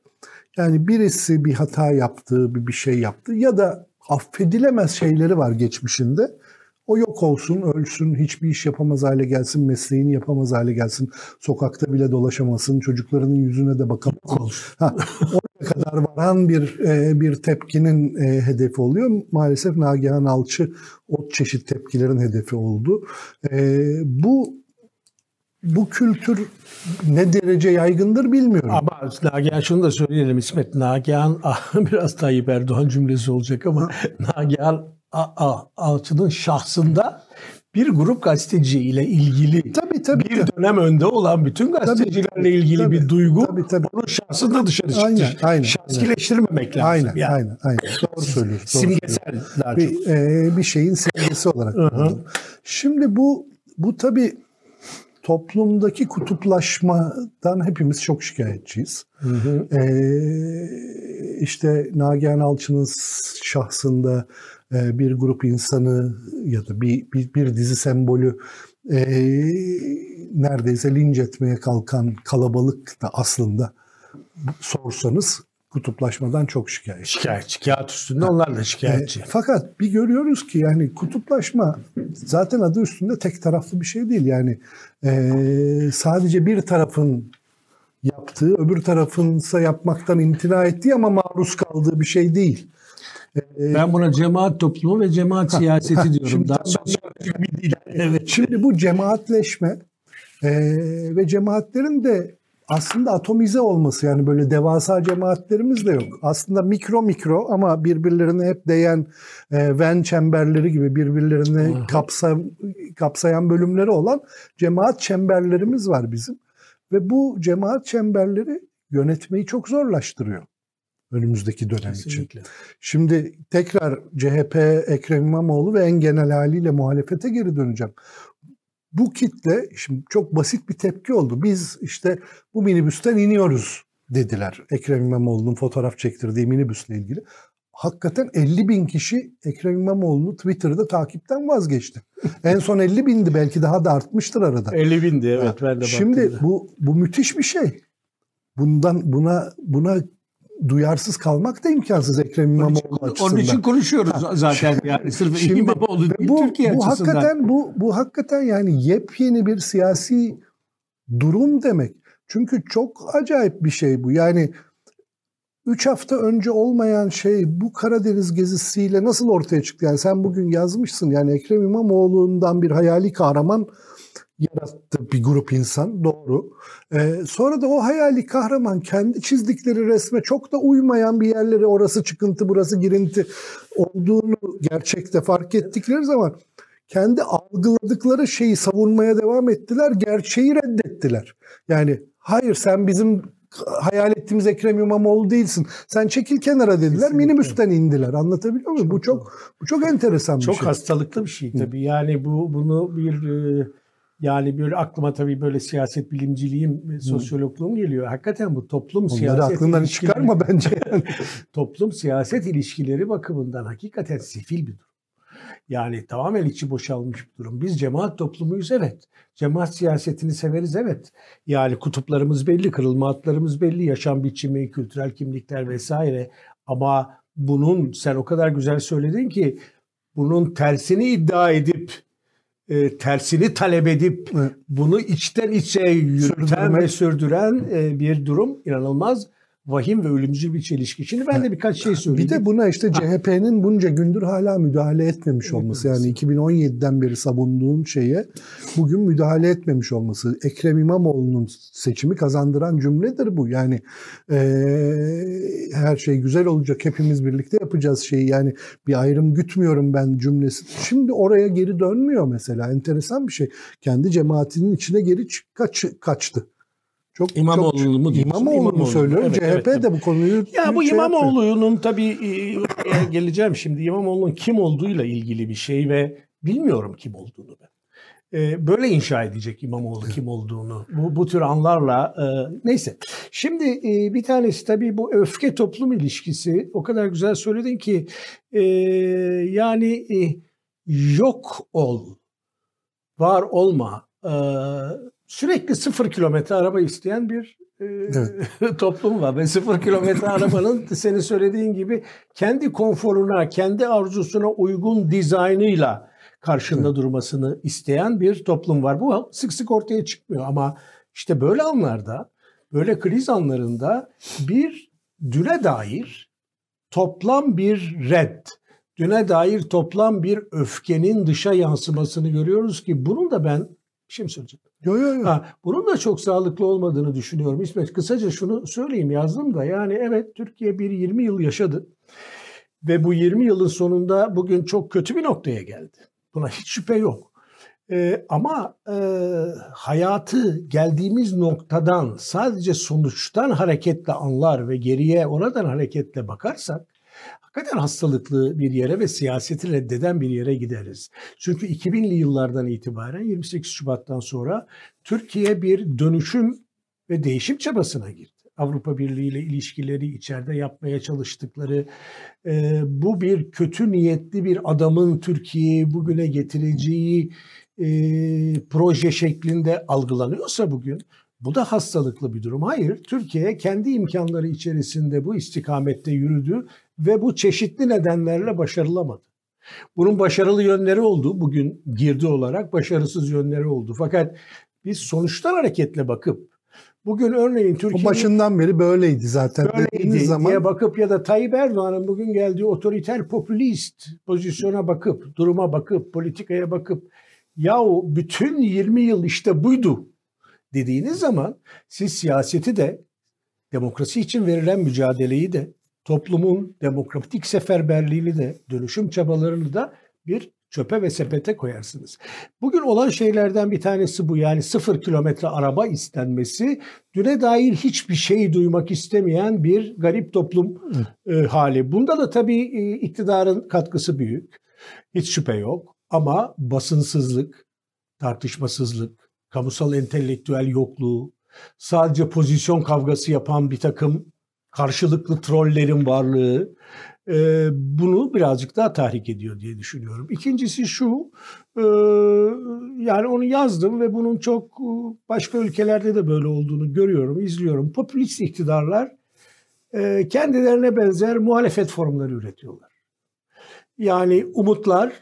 Yani birisi bir hata yaptı, bir bir şey yaptı ya da affedilemez şeyleri var geçmişinde. O yok olsun, ölsün, hiçbir iş yapamaz hale gelsin, mesleğini yapamaz hale gelsin, sokakta bile dolaşamasın, çocuklarının yüzüne de bakamaz. Ha, oraya kadar varan bir e, bir tepkinin e, hedefi oluyor. Maalesef Nagihan Alçı o çeşit tepkilerin hedefi oldu. E, bu bu kültür ne derece yaygındır bilmiyorum. Ama Nagihan şunu da söyleyelim İsmet. Nagihan <laughs> biraz Tayyip Erdoğan cümlesi olacak ama Nagihan Alçı'nın şahsında bir grup gazeteci ile ilgili tabii, tabii, bir tabii. dönem önde olan bütün gazetecilerle tabii, ilgili tabii, bir duygu tabii, tabii. onun şahsında dışarı çıktı. Aynen, aynen, Şahsileştirmemek aynen. lazım. Aynen, yani. aynen, aynen. Doğru söylüyorsun. Simgesel daha bir, çok. E, bir şeyin simgesi olarak. Şimdi bu bu tabii toplumdaki kutuplaşmadan hepimiz çok şikayetçiyiz. Hı hı. Ee, işte Nagihan Alçı'nın şahsında bir grup insanı ya da bir, bir, bir dizi sembolü e, neredeyse linç etmeye kalkan kalabalık da aslında sorsanız kutuplaşmadan çok şikayetçi. Şikayetçi. Kağıt üstünde onlar da şikayetçi. E, fakat bir görüyoruz ki yani kutuplaşma zaten adı üstünde tek taraflı bir şey değil. Yani e, sadece bir tarafın yaptığı, öbür tarafınsa yapmaktan imtina ettiği ama maruz kaldığı bir şey değil. Ee, ben buna cemaat toplumu ve cemaat siyaseti diyorum. Şimdi, Daha dil. Evet. Şimdi bu cemaatleşme e, ve cemaatlerin de aslında atomize olması yani böyle devasa cemaatlerimiz de yok. Aslında mikro mikro ama birbirlerine hep değen e, Venn çemberleri gibi birbirlerini kapsa, kapsayan bölümleri olan cemaat çemberlerimiz var bizim. Ve bu cemaat çemberleri yönetmeyi çok zorlaştırıyor önümüzdeki dönem Kesinlikle. için. Şimdi tekrar CHP, Ekrem İmamoğlu ve en genel haliyle muhalefete geri döneceğim. Bu kitle şimdi çok basit bir tepki oldu. Biz işte bu minibüsten iniyoruz dediler. Ekrem İmamoğlu'nun fotoğraf çektirdiği minibüsle ilgili. Hakikaten 50 bin kişi Ekrem İmamoğlu'nu Twitter'da takipten vazgeçti. <laughs> en son 50 bindi belki daha da artmıştır arada. 50 bindi evet ben de Şimdi bu bu müthiş bir şey. Bundan buna buna duyarsız kalmak da imkansız Ekrem İmamoğlu onun açısından. Onun için konuşuyoruz zaten yani sırf Şimdi, İmamoğlu değil bu, Türkiye bu açısından. Hakikaten, bu, bu hakikaten yani yepyeni bir siyasi durum demek. Çünkü çok acayip bir şey bu. Yani 3 hafta önce olmayan şey bu Karadeniz gezisiyle nasıl ortaya çıktı? Yani sen bugün yazmışsın yani Ekrem İmamoğlu'ndan bir hayali kahraman yarattı bir grup insan doğru. Ee, sonra da o hayali kahraman kendi çizdikleri resme çok da uymayan bir yerlere orası çıkıntı burası girinti olduğunu gerçekte fark ettikleri zaman kendi algıladıkları şeyi savunmaya devam ettiler. Gerçeği reddettiler. Yani hayır sen bizim hayal ettiğimiz Ekrem İmamoğlu değilsin. Sen çekil kenara dediler. Kesinlikle. Minibüsten indiler. Anlatabiliyor muyum? Bu çok bu çok enteresan bir çok şey. Çok hastalıklı bir şey tabii. Yani bu bunu bir e, Yani böyle aklıma tabii böyle siyaset bilimciliğim, sosyologluğum geliyor. Hakikaten bu toplum Onları siyaset aklından çıkarma bence. <laughs> <laughs> toplum siyaset ilişkileri bakımından hakikaten sefil bir durum. Yani tamamen içi boşalmış bir durum. Biz cemaat toplumuyuz evet. Cemaat siyasetini severiz evet. Yani kutuplarımız belli, kırılma hatlarımız belli, yaşam biçimi, kültürel kimlikler vesaire. Ama bunun sen o kadar güzel söyledin ki bunun tersini iddia edip e, tersini talep edip bunu içten içe yürüten Sürdürmek. ve sürdüren e, bir durum. İnanılmaz vahim ve ölümcül bir çelişki. Şimdi ben de birkaç şey söyleyeyim. Bir de buna işte CHP'nin bunca gündür hala müdahale etmemiş olması. Yani 2017'den beri savunduğun şeye bugün müdahale etmemiş olması. Ekrem İmamoğlu'nun seçimi kazandıran cümledir bu. Yani e, her şey güzel olacak, hepimiz birlikte yapacağız şeyi. Yani bir ayrım gütmüyorum ben cümlesi. Şimdi oraya geri dönmüyor mesela. Enteresan bir şey. Kendi cemaatinin içine geri kaç, kaçtı. Çok İmamoğlu'nu mu diyorsun? İmamoğlu'nu İmamoğlu. söylüyorum. Evet, CHP evet, de bu konuyu Ya bu şey İmamoğlu'nun tabii e, geleceğim şimdi. İmamoğlu'nun kim olduğuyla ilgili bir şey ve bilmiyorum kim olduğunu ben. E, böyle inşa edecek İmamoğlu kim olduğunu. Bu, bu tür anlarla e, neyse. Şimdi bir tanesi tabii bu öfke toplum ilişkisi o kadar güzel söyledin ki yani yok ol, var olma sürekli sıfır kilometre araba isteyen bir e, evet. <laughs> toplum var. Ve sıfır kilometre arabanın <laughs> senin söylediğin gibi kendi konforuna, kendi arzusuna uygun dizaynıyla karşında evet. durmasını isteyen bir toplum var. Bu sık sık ortaya çıkmıyor ama işte böyle anlarda, böyle kriz anlarında bir düne dair toplam bir red, düne dair toplam bir öfkenin dışa yansımasını görüyoruz ki bunun da ben bir şey Yok yok yok. Bunun da çok sağlıklı olmadığını düşünüyorum. İsmet kısaca şunu söyleyeyim yazdım da yani evet Türkiye bir 20 yıl yaşadı. Ve bu 20 yılın sonunda bugün çok kötü bir noktaya geldi. Buna hiç şüphe yok. Ee, ama e, hayatı geldiğimiz noktadan sadece sonuçtan hareketle anlar ve geriye oradan hareketle bakarsak hakikaten hastalıklı bir yere ve siyaseti reddeden bir yere gideriz. Çünkü 2000'li yıllardan itibaren 28 Şubat'tan sonra Türkiye bir dönüşüm ve değişim çabasına girdi. Avrupa Birliği ile ilişkileri içeride yapmaya çalıştıkları e, bu bir kötü niyetli bir adamın Türkiye'yi bugüne getireceği e, proje şeklinde algılanıyorsa bugün bu da hastalıklı bir durum. Hayır, Türkiye kendi imkanları içerisinde bu istikamette yürüdü ve bu çeşitli nedenlerle başarılamadı. Bunun başarılı yönleri oldu. Bugün girdi olarak başarısız yönleri oldu. Fakat biz sonuçtan hareketle bakıp bugün örneğin Türkiye başından beri böyleydi zaten böyleydi zaman diye bakıp ya da Tayyip Erdoğan'ın bugün geldiği otoriter popülist pozisyona bakıp, duruma bakıp, politikaya bakıp yahu bütün 20 yıl işte buydu dediğiniz zaman siz siyaseti de demokrasi için verilen mücadeleyi de toplumun demokratik seferberliğini de dönüşüm çabalarını da bir çöpe ve sepete koyarsınız. Bugün olan şeylerden bir tanesi bu yani sıfır kilometre araba istenmesi düne dair hiçbir şey duymak istemeyen bir garip toplum e, hali. Bunda da tabii e, iktidarın katkısı büyük. Hiç şüphe yok ama basınsızlık, tartışmasızlık, kamusal entelektüel yokluğu, sadece pozisyon kavgası yapan bir takım karşılıklı trollerin varlığı e, bunu birazcık daha tahrik ediyor diye düşünüyorum. İkincisi şu, e, yani onu yazdım ve bunun çok e, başka ülkelerde de böyle olduğunu görüyorum, izliyorum. Popülist iktidarlar e, kendilerine benzer muhalefet formları üretiyorlar. Yani umutlar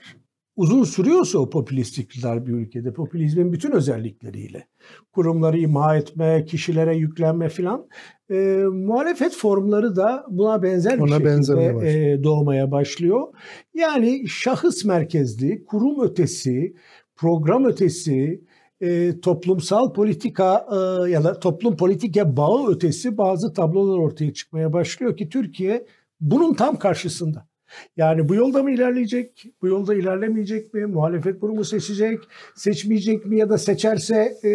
uzun sürüyorsa o popülist iktidar bir ülkede, popülizmin bütün özellikleriyle, kurumları imha etme, kişilere yüklenme filan, e, muhalefet formları da buna benzer bir Ona şekilde e, doğmaya başlıyor. Yani şahıs merkezli, kurum ötesi, program ötesi, e, toplumsal politika e, ya da toplum politika bağı ötesi bazı tablolar ortaya çıkmaya başlıyor ki Türkiye bunun tam karşısında. Yani bu yolda mı ilerleyecek, bu yolda ilerlemeyecek mi, muhalefet bunu mu seçecek, seçmeyecek mi ya da seçerse e,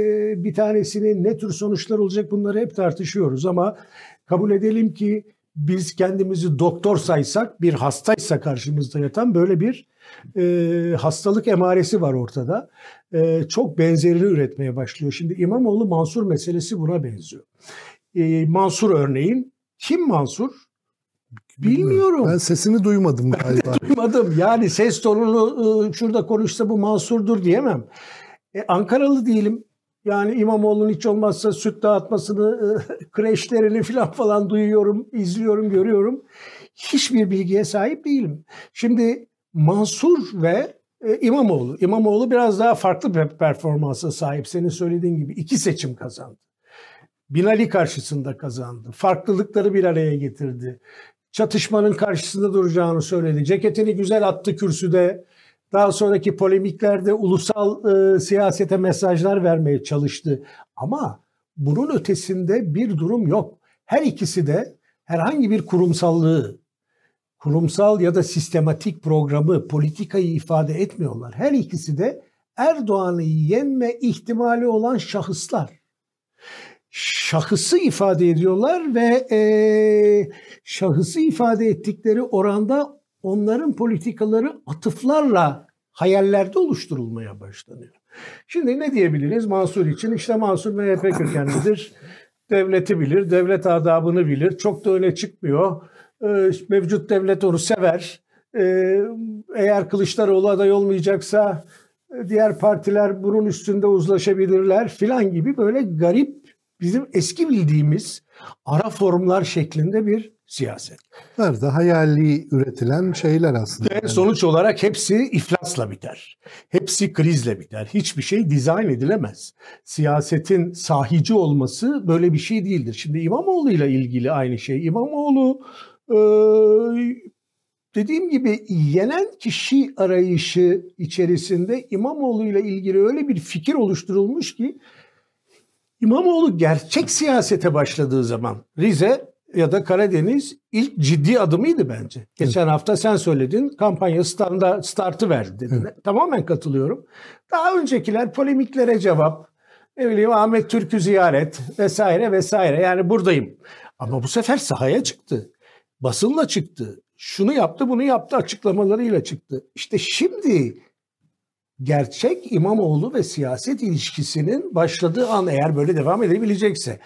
bir tanesinin ne tür sonuçlar olacak bunları hep tartışıyoruz. Ama kabul edelim ki biz kendimizi doktor saysak bir hastaysa karşımızda yatan böyle bir e, hastalık emaresi var ortada. E, çok benzerini üretmeye başlıyor. Şimdi İmamoğlu Mansur meselesi buna benziyor. E, Mansur örneğin kim Mansur? Bilmiyorum. Ben sesini duymadım galiba. duymadım. Yani ses tonunu şurada konuşsa bu Mansur'dur diyemem. E, Ankaralı değilim. Yani İmamoğlu'nun hiç olmazsa süt dağıtmasını, <laughs> kreşlerini falan falan duyuyorum, izliyorum, görüyorum. Hiçbir bilgiye sahip değilim. Şimdi Mansur ve e, İmamoğlu. İmamoğlu biraz daha farklı bir performansa sahip. Senin söylediğin gibi iki seçim kazandı. Binali karşısında kazandı. Farklılıkları bir araya getirdi. Çatışmanın karşısında duracağını söyledi. Ceketini güzel attı kürsüde. Daha sonraki polemiklerde ulusal e, siyasete mesajlar vermeye çalıştı. Ama bunun ötesinde bir durum yok. Her ikisi de herhangi bir kurumsallığı, kurumsal ya da sistematik programı, politikayı ifade etmiyorlar. Her ikisi de Erdoğan'ı yenme ihtimali olan şahıslar. Şahısı ifade ediyorlar ve e, şahısı ifade ettikleri oranda onların politikaları atıflarla hayallerde oluşturulmaya başlanıyor. Şimdi ne diyebiliriz Mansur için? İşte Mansur MHP kökenlidir. <laughs> Devleti bilir, devlet adabını bilir. Çok da öne çıkmıyor. Ee, mevcut devlet onu sever. Ee, eğer Kılıçdaroğlu aday olmayacaksa e, diğer partiler bunun üstünde uzlaşabilirler filan gibi böyle garip bizim eski bildiğimiz ara formlar şeklinde bir siyaset. Nerede hayali üretilen şeyler aslında. Ve sonuç olarak hepsi iflasla biter. Hepsi krizle biter. Hiçbir şey dizayn edilemez. Siyasetin sahici olması böyle bir şey değildir. Şimdi İmamoğlu ile ilgili aynı şey. İmamoğlu e, dediğim gibi yenen kişi arayışı içerisinde İmamoğlu ile ilgili öyle bir fikir oluşturulmuş ki İmamoğlu gerçek siyasete başladığı zaman Rize ya da Karadeniz ilk ciddi adımıydı bence. Geçen evet. hafta sen söyledin kampanya standa, startı verdi dedin. Evet. Tamamen katılıyorum. Daha öncekiler polemiklere cevap, ne bileyim Ahmet Türk'ü ziyaret vesaire vesaire yani buradayım. Ama bu sefer sahaya çıktı. Basınla çıktı. Şunu yaptı bunu yaptı açıklamalarıyla çıktı. İşte şimdi gerçek İmamoğlu ve siyaset ilişkisinin başladığı an eğer böyle devam edebilecekse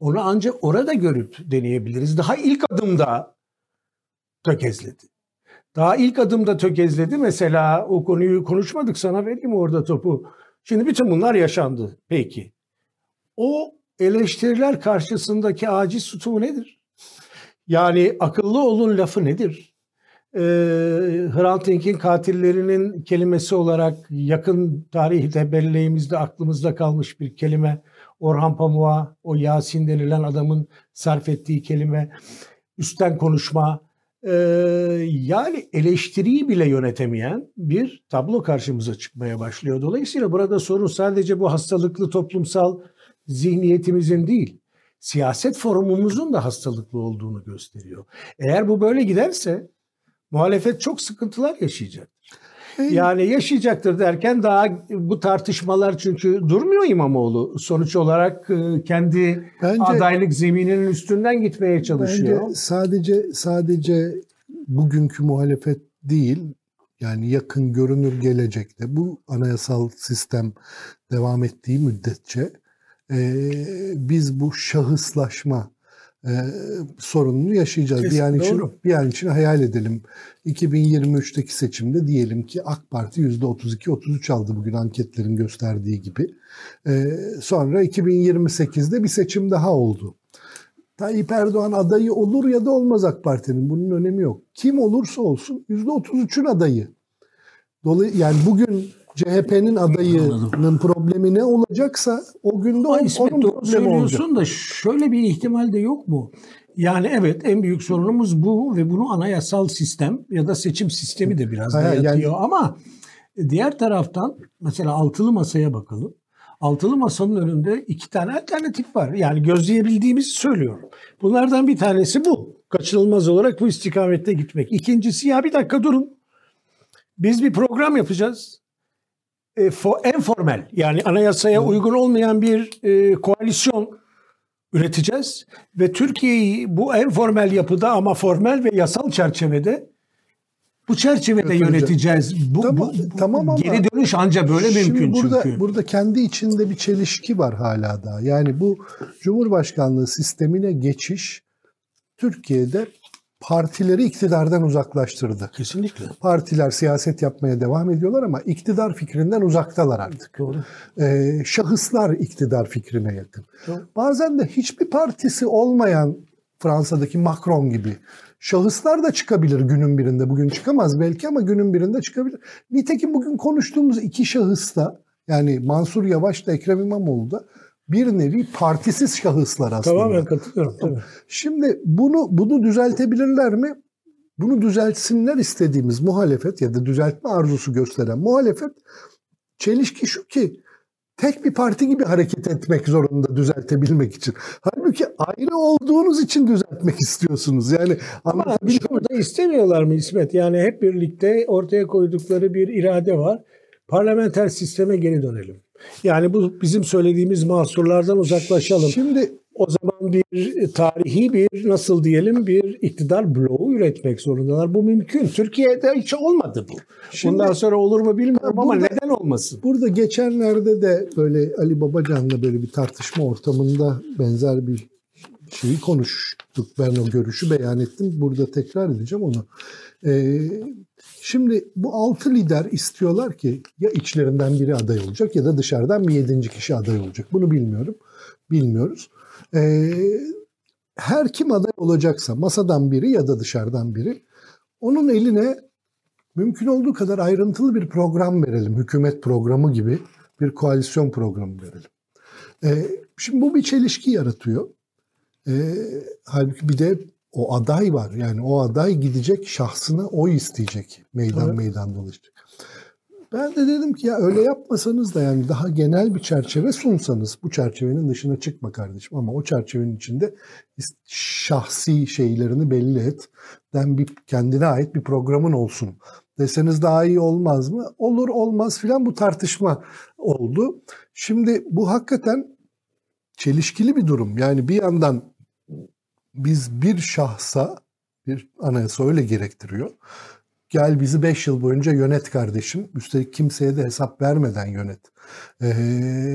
onu ancak orada görüp deneyebiliriz. Daha ilk adımda tökezledi. Daha ilk adımda tökezledi. Mesela o konuyu konuşmadık sana vereyim orada topu. Şimdi bütün bunlar yaşandı. Peki. O eleştiriler karşısındaki aciz tutumu nedir? Yani akıllı olun lafı nedir? Ee, Hrant Dink'in katillerinin kelimesi olarak yakın tarihte belleğimizde aklımızda kalmış bir kelime. Orhan Pamuk'a o Yasin denilen adamın sarf ettiği kelime, üstten konuşma, e, yani eleştiriyi bile yönetemeyen bir tablo karşımıza çıkmaya başlıyor. Dolayısıyla burada sorun sadece bu hastalıklı toplumsal zihniyetimizin değil, siyaset forumumuzun da hastalıklı olduğunu gösteriyor. Eğer bu böyle giderse muhalefet çok sıkıntılar yaşayacak. Yani yaşayacaktır derken daha bu tartışmalar çünkü durmuyor İmamoğlu. Sonuç olarak e, kendi bence, adaylık zemininin üstünden gitmeye çalışıyor. Bence sadece sadece bugünkü muhalefet değil yani yakın görünür gelecekte bu anayasal sistem devam ettiği müddetçe e, biz bu şahıslaşma e, sorununu yaşayacağız. Kesin, bir an için doğru. bir an için hayal edelim. 2023'teki seçimde diyelim ki AK Parti %32-33 aldı bugün anketlerin gösterdiği gibi. E, sonra 2028'de bir seçim daha oldu. Tayyip Erdoğan adayı olur ya da olmaz AK Parti'nin. Bunun önemi yok. Kim olursa olsun %33'ün adayı. Dolayı yani bugün CHP'nin adayının Anladım. problemi ne olacaksa o günde Ay, İsmet, onun problemi olacak. da şöyle bir ihtimal de yok mu? Yani evet en büyük sorunumuz bu ve bunu anayasal sistem ya da seçim sistemi de biraz Hayır, dayatıyor yani... ama diğer taraftan mesela altılı masaya bakalım. Altılı masanın önünde iki tane alternatif var. Yani gözleyebildiğimizi söylüyorum. Bunlardan bir tanesi bu. Kaçınılmaz olarak bu istikamette gitmek. İkincisi ya bir dakika durun. Biz bir program yapacağız e, formel yani anayasaya uygun olmayan bir e, koalisyon üreteceğiz ve Türkiye'yi bu en formel yapıda ama formel ve yasal çerçevede bu çerçevede yöneteceğiz. Bu, tamam, bu, tamam ama geri dönüş anca böyle mümkün burada, çünkü. Burada kendi içinde bir çelişki var hala da. Yani bu Cumhurbaşkanlığı sistemine geçiş Türkiye'de partileri iktidardan uzaklaştırdı. Kesinlikle. Partiler siyaset yapmaya devam ediyorlar ama iktidar fikrinden uzaktalar artık. Doğru. Ee, şahıslar iktidar fikrine yakın. Doğru. Bazen de hiçbir partisi olmayan Fransa'daki Macron gibi şahıslar da çıkabilir günün birinde. Bugün çıkamaz belki ama günün birinde çıkabilir. Nitekim bugün konuştuğumuz iki şahıs da yani Mansur Yavaş da Ekrem İmamoğlu da bir nevi partisiz şahıslar aslında. Tamamen katılıyorum. Tabii. Şimdi bunu bunu düzeltebilirler mi? Bunu düzeltsinler istediğimiz muhalefet ya da düzeltme arzusu gösteren muhalefet çelişki şu ki tek bir parti gibi hareket etmek zorunda düzeltebilmek için. Halbuki ayrı olduğunuz için düzeltmek istiyorsunuz. Yani ama şunu da istemiyorlar mı İsmet? Yani hep birlikte ortaya koydukları bir irade var. Parlamenter sisteme geri dönelim. Yani bu bizim söylediğimiz mahsurlardan uzaklaşalım. Şimdi o zaman bir tarihi bir nasıl diyelim bir iktidar bloğu üretmek zorundalar. Bu mümkün. Türkiye'de hiç olmadı bu. Şimdi, Bundan sonra olur mu bilmiyorum burada, ama neden olmasın? Burada geçenlerde de böyle Ali Babacan'la böyle bir tartışma ortamında benzer bir şeyi konuştuk. Ben o görüşü beyan ettim. Burada tekrar edeceğim onu. Ee, Şimdi bu altı lider istiyorlar ki ya içlerinden biri aday olacak ya da dışarıdan bir yedinci kişi aday olacak. Bunu bilmiyorum. Bilmiyoruz. Ee, her kim aday olacaksa masadan biri ya da dışarıdan biri onun eline mümkün olduğu kadar ayrıntılı bir program verelim. Hükümet programı gibi bir koalisyon programı verelim. Ee, şimdi bu bir çelişki yaratıyor. Ee, halbuki bir de o aday var. Yani o aday gidecek şahsına oy isteyecek. Meydan evet. meydan dolaşacak. Ben de dedim ki ya öyle yapmasanız da yani daha genel bir çerçeve sunsanız bu çerçevenin dışına çıkma kardeşim ama o çerçevenin içinde şahsi şeylerini belli et. Den bir kendine ait bir programın olsun deseniz daha iyi olmaz mı? Olur olmaz filan bu tartışma oldu. Şimdi bu hakikaten çelişkili bir durum. Yani bir yandan biz bir şahsa bir anayasa öyle gerektiriyor. Gel bizi 5 yıl boyunca yönet kardeşim. Üstelik kimseye de hesap vermeden yönet. Ee,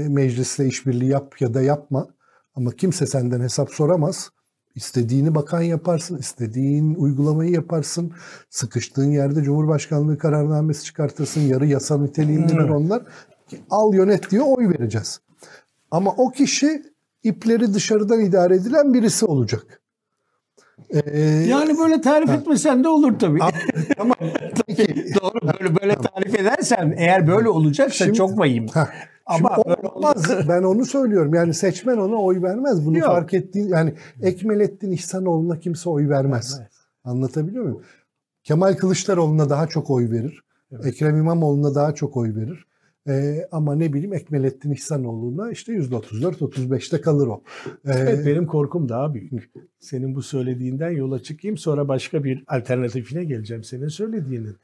meclisle işbirliği yap ya da yapma. Ama kimse senden hesap soramaz. İstediğini bakan yaparsın, istediğin uygulamayı yaparsın. Sıkıştığın yerde Cumhurbaşkanlığı kararnamesi çıkartırsın. Yarı yasa niteliğindeler hmm. onlar. Al yönet diyor oy vereceğiz. Ama o kişi ipleri dışarıdan idare edilen birisi olacak. Ee, yani böyle tarif ha. etmesen de olur tabii. Tamam. tabii. Doğru böyle böyle tarif edersen eğer böyle olacaksa Şimdi, çok vahim. Ha. Ama olmaz. <laughs> ben onu söylüyorum. Yani seçmen ona oy vermez. Bunu Yok. fark ettiğin yani Ekmelettin İhsanoğlu'na kimse oy vermez. vermez. Anlatabiliyor muyum? Kemal Kılıçdaroğlu'na daha çok oy verir. Evet. Ekrem İmamoğlu'na daha çok oy verir. Ee, ama ne bileyim Ekmelettin İhsanoğlu'na işte %34-35'te kalır o. Ee, evet benim korkum daha büyük. Senin bu söylediğinden yola çıkayım sonra başka bir alternatifine geleceğim senin söylediğinin.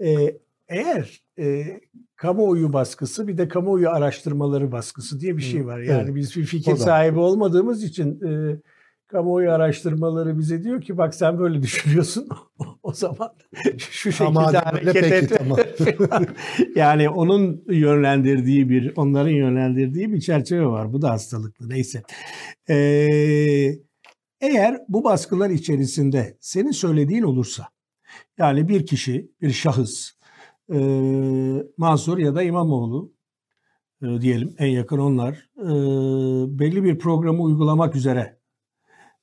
Ee, eğer e, kamuoyu baskısı bir de kamuoyu araştırmaları baskısı diye bir şey var. Yani evet. biz bir fikir sahibi olmadığımız için e, kamuoyu araştırmaları bize diyor ki bak sen böyle düşünüyorsun <laughs> o zaman şu şekilde Ama hareket peki, et. Tamam. <laughs> yani onun yönlendirdiği bir onların yönlendirdiği bir çerçeve var. Bu da hastalıklı neyse. Ee, eğer bu baskılar içerisinde senin söylediğin olursa yani bir kişi bir şahıs e, Mansur ya da İmamoğlu e, diyelim en yakın onlar e, belli bir programı uygulamak üzere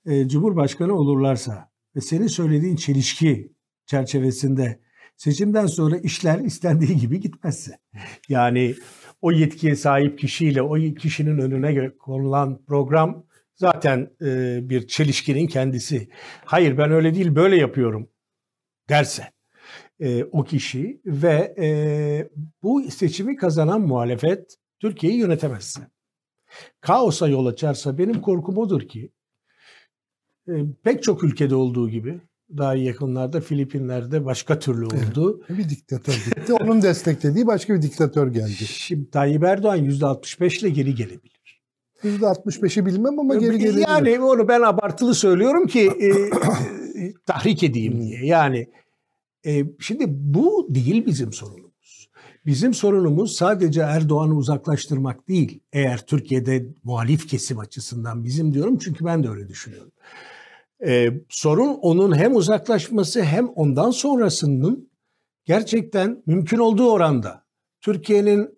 e, Cumhurbaşkanı olurlarsa ve senin söylediğin çelişki çerçevesinde seçimden sonra işler istendiği gibi gitmezse yani o yetkiye sahip kişiyle o kişinin önüne konulan program zaten e, bir çelişkinin kendisi. Hayır ben öyle değil böyle yapıyorum derse e, o kişi ve e, bu seçimi kazanan muhalefet Türkiye'yi yönetemezse. Kaosa yol açarsa benim korkum odur ki e, pek çok ülkede olduğu gibi daha yakınlarda Filipinler'de başka türlü oldu. Evet, bir diktatör gitti. Onun desteklediği başka bir diktatör geldi. Şimdi Tayyip Erdoğan %65 ile geri gelebilir. %65'i bilmem ama geri gelebilir. Yani onu ben abartılı söylüyorum ki e, tahrik edeyim diye. Yani e, şimdi bu değil bizim sorunumuz. Bizim sorunumuz sadece Erdoğan'ı uzaklaştırmak değil. Eğer Türkiye'de muhalif kesim açısından bizim diyorum çünkü ben de öyle düşünüyorum. E, sorun onun hem uzaklaşması hem ondan sonrasının gerçekten mümkün olduğu oranda Türkiye'nin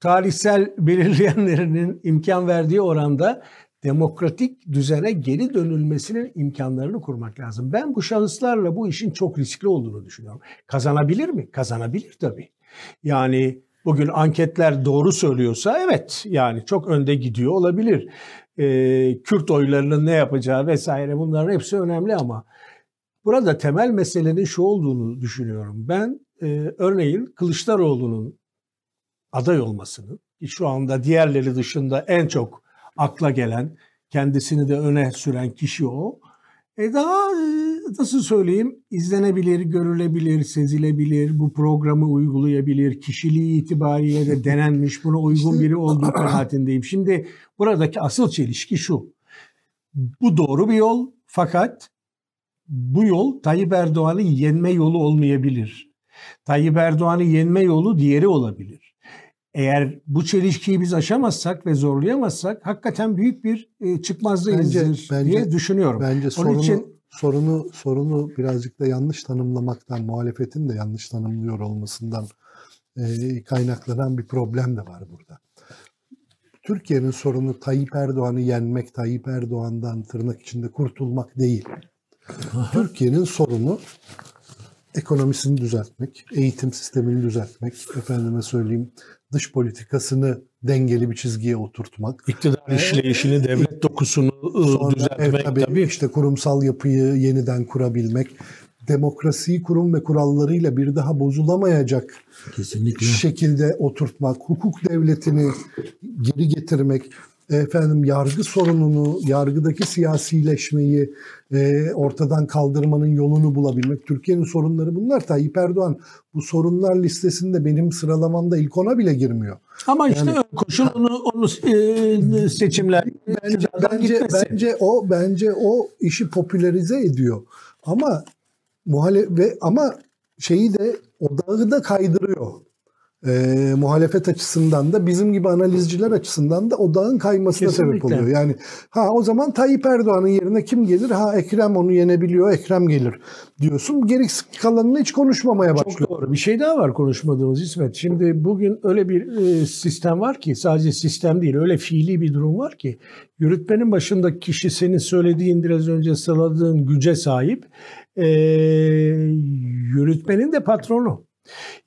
tarihsel <laughs> belirleyenlerinin imkan verdiği oranda demokratik düzene geri dönülmesinin imkanlarını kurmak lazım. Ben bu şahıslarla bu işin çok riskli olduğunu düşünüyorum. Kazanabilir mi? Kazanabilir tabii. Yani bugün anketler doğru söylüyorsa evet yani çok önde gidiyor olabilir. Ee, Kürt oylarının ne yapacağı vesaire bunların hepsi önemli ama burada temel meselenin şu olduğunu düşünüyorum. Ben e, örneğin Kılıçdaroğlu'nun aday olmasını şu anda diğerleri dışında en çok akla gelen, kendisini de öne süren kişi o. E daha e, nasıl söyleyeyim izlenebilir, görülebilir, sezilebilir, bu programı uygulayabilir, kişiliği itibariyle de denenmiş, buna uygun biri olduğu kanaatindeyim. Şimdi buradaki asıl çelişki şu. Bu doğru bir yol fakat bu yol Tayyip Erdoğan'ı yenme yolu olmayabilir. Tayyip Erdoğan'ı yenme yolu diğeri olabilir. Eğer bu çelişkiyi biz aşamazsak ve zorlayamazsak hakikaten büyük bir e, çıkmazdayızdır bence, diye düşünüyorum. Bence Onun sorunu, için sorunu sorunu birazcık da yanlış tanımlamaktan, muhalefetin de yanlış tanımlıyor olmasından e, kaynaklanan bir problem de var burada. Türkiye'nin sorunu Tayyip Erdoğan'ı yenmek, Tayyip Erdoğan'dan tırnak içinde kurtulmak değil. Türkiye'nin sorunu ekonomisini düzeltmek, eğitim sistemini düzeltmek, efendime söyleyeyim dış politikasını dengeli bir çizgiye oturtmak. İktidar ee, işleyişini, devlet dokusunu sonra, düzeltmek evet, tabii, tabii. işte kurumsal yapıyı yeniden kurabilmek, demokrasiyi kurum ve kurallarıyla bir daha bozulamayacak Kesinlikle. şekilde oturtmak, hukuk devletini geri getirmek, efendim yargı sorununu, yargıdaki siyasileşmeyi e, ortadan kaldırmanın yolunu bulabilmek. Türkiye'nin sorunları bunlar. Tayyip Erdoğan bu sorunlar listesinde benim sıralamamda ilk ona bile girmiyor. Ama işte yani, koşul onu, onu e, seçimler bence bence, bence o bence o işi popülerize ediyor. Ama muhale ve ama şeyi de odağı da kaydırıyor e, muhalefet açısından da bizim gibi analizciler açısından da odağın kaymasına Kesinlikle. sebep oluyor. Yani ha o zaman Tayyip Erdoğan'ın yerine kim gelir? Ha Ekrem onu yenebiliyor, Ekrem gelir diyorsun. Geri kalanını hiç konuşmamaya başlıyor. Çok doğru. Bir şey daha var konuşmadığımız İsmet. Şimdi bugün öyle bir e, sistem var ki sadece sistem değil öyle fiili bir durum var ki yürütmenin başındaki kişi senin söylediğin biraz önce sıraladığın güce sahip. E, yürütmenin de patronu.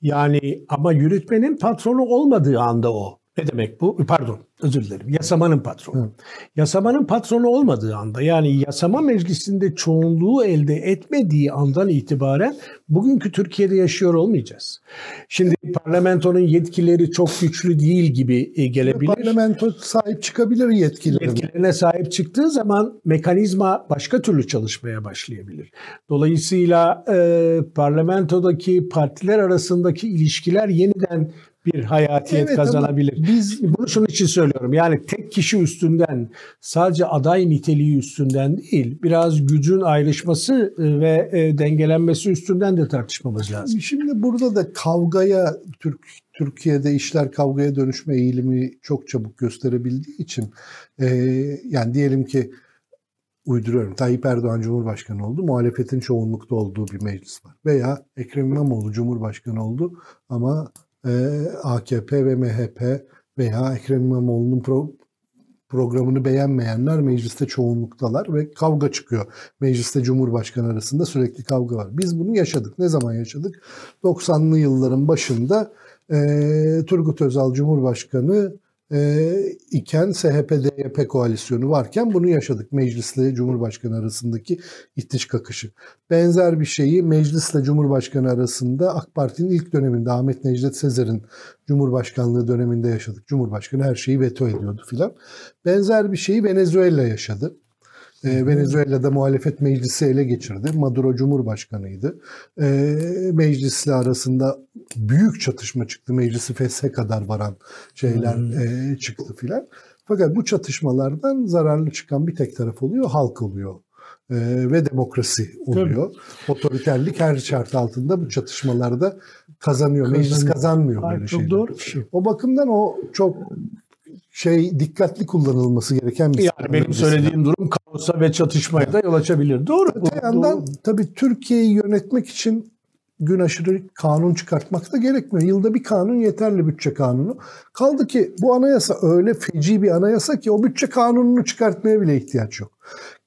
Yani ama yürütmenin patronu olmadığı anda o. Ne demek bu? Pardon özür dilerim. Yasamanın patronu. Hı. Yasamanın patronu olmadığı anda yani yasama meclisinde çoğunluğu elde etmediği andan itibaren bugünkü Türkiye'de yaşıyor olmayacağız. Şimdi parlamentonun yetkileri çok güçlü değil gibi e, gelebilir. Parlamento sahip çıkabilir yetkilerine. Yetkilerine sahip çıktığı zaman mekanizma başka türlü çalışmaya başlayabilir. Dolayısıyla e, parlamentodaki partiler arasındaki ilişkiler yeniden bir hayatiyet evet, kazanabilir. Biz bunu şunun için söylüyorum. Yani tek kişi üstünden sadece aday niteliği üstünden değil, biraz gücün ayrışması e, ve e, dengelenmesi üstünden de tartışmamız lazım. Şimdi burada da kavgaya Türk Türkiye'de işler kavgaya dönüşme eğilimi çok çabuk gösterebildiği için e, yani diyelim ki uyduruyorum. Tayyip Erdoğan Cumhurbaşkanı oldu. Muhalefetin çoğunlukta olduğu bir meclis var. Veya Ekrem İmamoğlu Cumhurbaşkanı oldu ama e, AKP ve MHP veya Ekrem İmamoğlu'nun pro, programını beğenmeyenler mecliste çoğunluktalar ve kavga çıkıyor. Mecliste Cumhurbaşkanı arasında sürekli kavga var. Biz bunu yaşadık. Ne zaman yaşadık? 90'lı yılların başında e, Turgut Özal Cumhurbaşkanı e, iken SHP-DYP koalisyonu varken bunu yaşadık. Meclisle Cumhurbaşkanı arasındaki itiş kakışı. Benzer bir şeyi meclisle Cumhurbaşkanı arasında AK Parti'nin ilk döneminde Ahmet Necdet Sezer'in Cumhurbaşkanlığı döneminde yaşadık. Cumhurbaşkanı her şeyi veto ediyordu filan. Benzer bir şeyi Venezuela yaşadı. E, Venezuela'da muhalefet meclisi ele geçirdi. Maduro Cumhurbaşkanıydı. E, meclisle arasında büyük çatışma çıktı. Meclisi feshe kadar varan şeyler hmm. e, çıktı filan. Fakat bu çatışmalardan zararlı çıkan bir tek taraf oluyor, halk oluyor. Ee, ve demokrasi oluyor. Tabii. Otoriterlik her şart altında bu çatışmalarda kazanıyor. kazanıyor. Meclis kazanmıyor Hayır, böyle çok doğru bir şey. O bakımdan o çok şey dikkatli kullanılması gereken bir Yani benim söylediğim durum kaosa ve çatışmaya da yol açabilir. Doğru. Öte yandan tabii Türkiye'yi yönetmek için gün aşırı kanun çıkartmak da gerekmiyor. Yılda bir kanun yeterli bütçe kanunu. Kaldı ki bu anayasa öyle feci bir anayasa ki o bütçe kanununu çıkartmaya bile ihtiyaç yok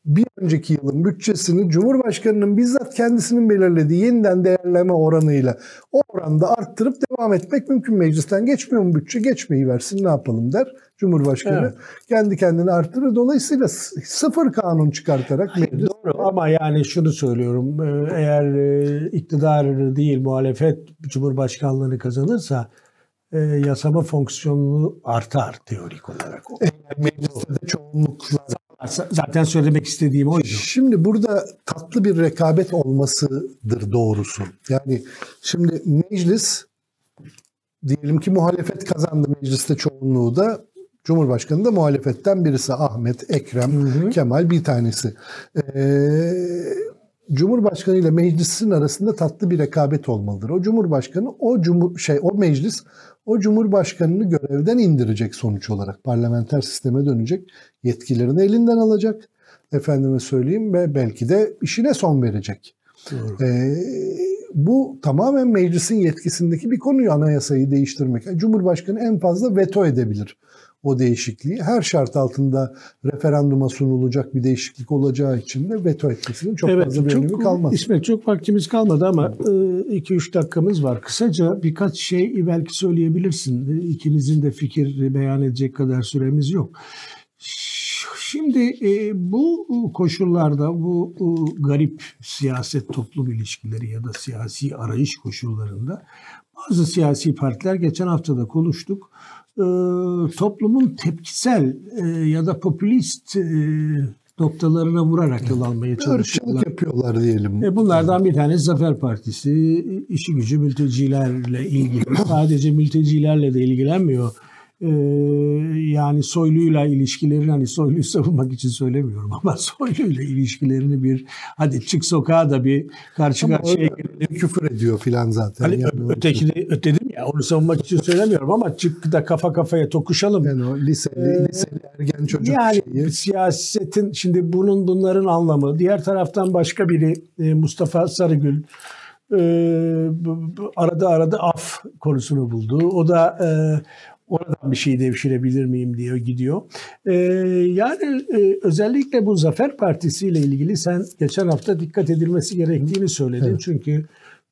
bir önceki yılın bütçesini Cumhurbaşkanı'nın bizzat kendisinin belirlediği yeniden değerleme oranıyla o oranda arttırıp devam etmek mümkün. Meclisten geçmiyor mu bütçe? Geçmeyi versin ne yapalım der Cumhurbaşkanı. Evet. Kendi kendini arttırır. Dolayısıyla sıfır kanun çıkartarak Hayır, meclis... Doğru ama yani şunu söylüyorum. E, eğer e, iktidar değil muhalefet Cumhurbaşkanlığını kazanırsa e, yasama fonksiyonunu artar teorik olarak. Mecliste de çoğunlukla Zaten söylemek istediğim oydu. Şimdi burada tatlı bir rekabet olmasıdır doğrusu. Yani şimdi meclis diyelim ki muhalefet kazandı mecliste çoğunluğu da Cumhurbaşkanı da muhalefetten birisi Ahmet, Ekrem, hı hı. Kemal bir tanesi. Ee, Cumhurbaşkanı ile meclisin arasında tatlı bir rekabet olmalıdır. O Cumhurbaşkanı o cumhur şey o meclis o Cumhurbaşkanını görevden indirecek sonuç olarak. Parlamenter sisteme dönecek. Yetkilerini elinden alacak. Efendime söyleyeyim ve belki de işine son verecek. Ee, bu tamamen meclisin yetkisindeki bir konuyu anayasayı değiştirmek. Cumhurbaşkanı en fazla veto edebilir o değişikliği. Her şart altında referanduma sunulacak bir değişiklik olacağı için de veto etmesinin çok evet, fazla bir çok, önemi kalmaz. İsmet çok vaktimiz kalmadı ama 2-3 e, dakikamız var. Kısaca birkaç şey belki söyleyebilirsin. E, ikimizin de fikir beyan edecek kadar süremiz yok. Şimdi e, bu koşullarda bu, bu garip siyaset toplum ilişkileri ya da siyasi arayış koşullarında bazı siyasi partiler geçen hafta da konuştuk e, toplumun tepkisel e, ya da popülist e, noktalarına vurarak yol almaya çalışıyorlar. Yapıyorlar diyelim. E, bunlardan bir tanesi Zafer Partisi. işi gücü mültecilerle ilgili. <coughs> Sadece mültecilerle de ilgilenmiyor e, yani Soylu'yla ilişkilerini hani Soylu'yu savunmak için söylemiyorum ama <laughs> Soylu'yla ilişkilerini bir hadi çık sokağa da bir karşı ama karşıya gelelim. Küfür ediyor filan zaten. Hani yani ötekini ya onu savunmak için söylemiyorum ama çık da kafa kafaya tokuşalım. Yani o liseli, ee, liseli ergen çocuk yani şeyi. siyasetin şimdi bunun bunların anlamı. Diğer taraftan başka biri e, Mustafa Sarıgül e, arada arada af konusunu buldu. O da e, oradan bir şey devşirebilir miyim diyor gidiyor. Yani e, özellikle bu Zafer Partisi ile ilgili sen geçen hafta dikkat edilmesi gerektiğini söyledin. Evet. Çünkü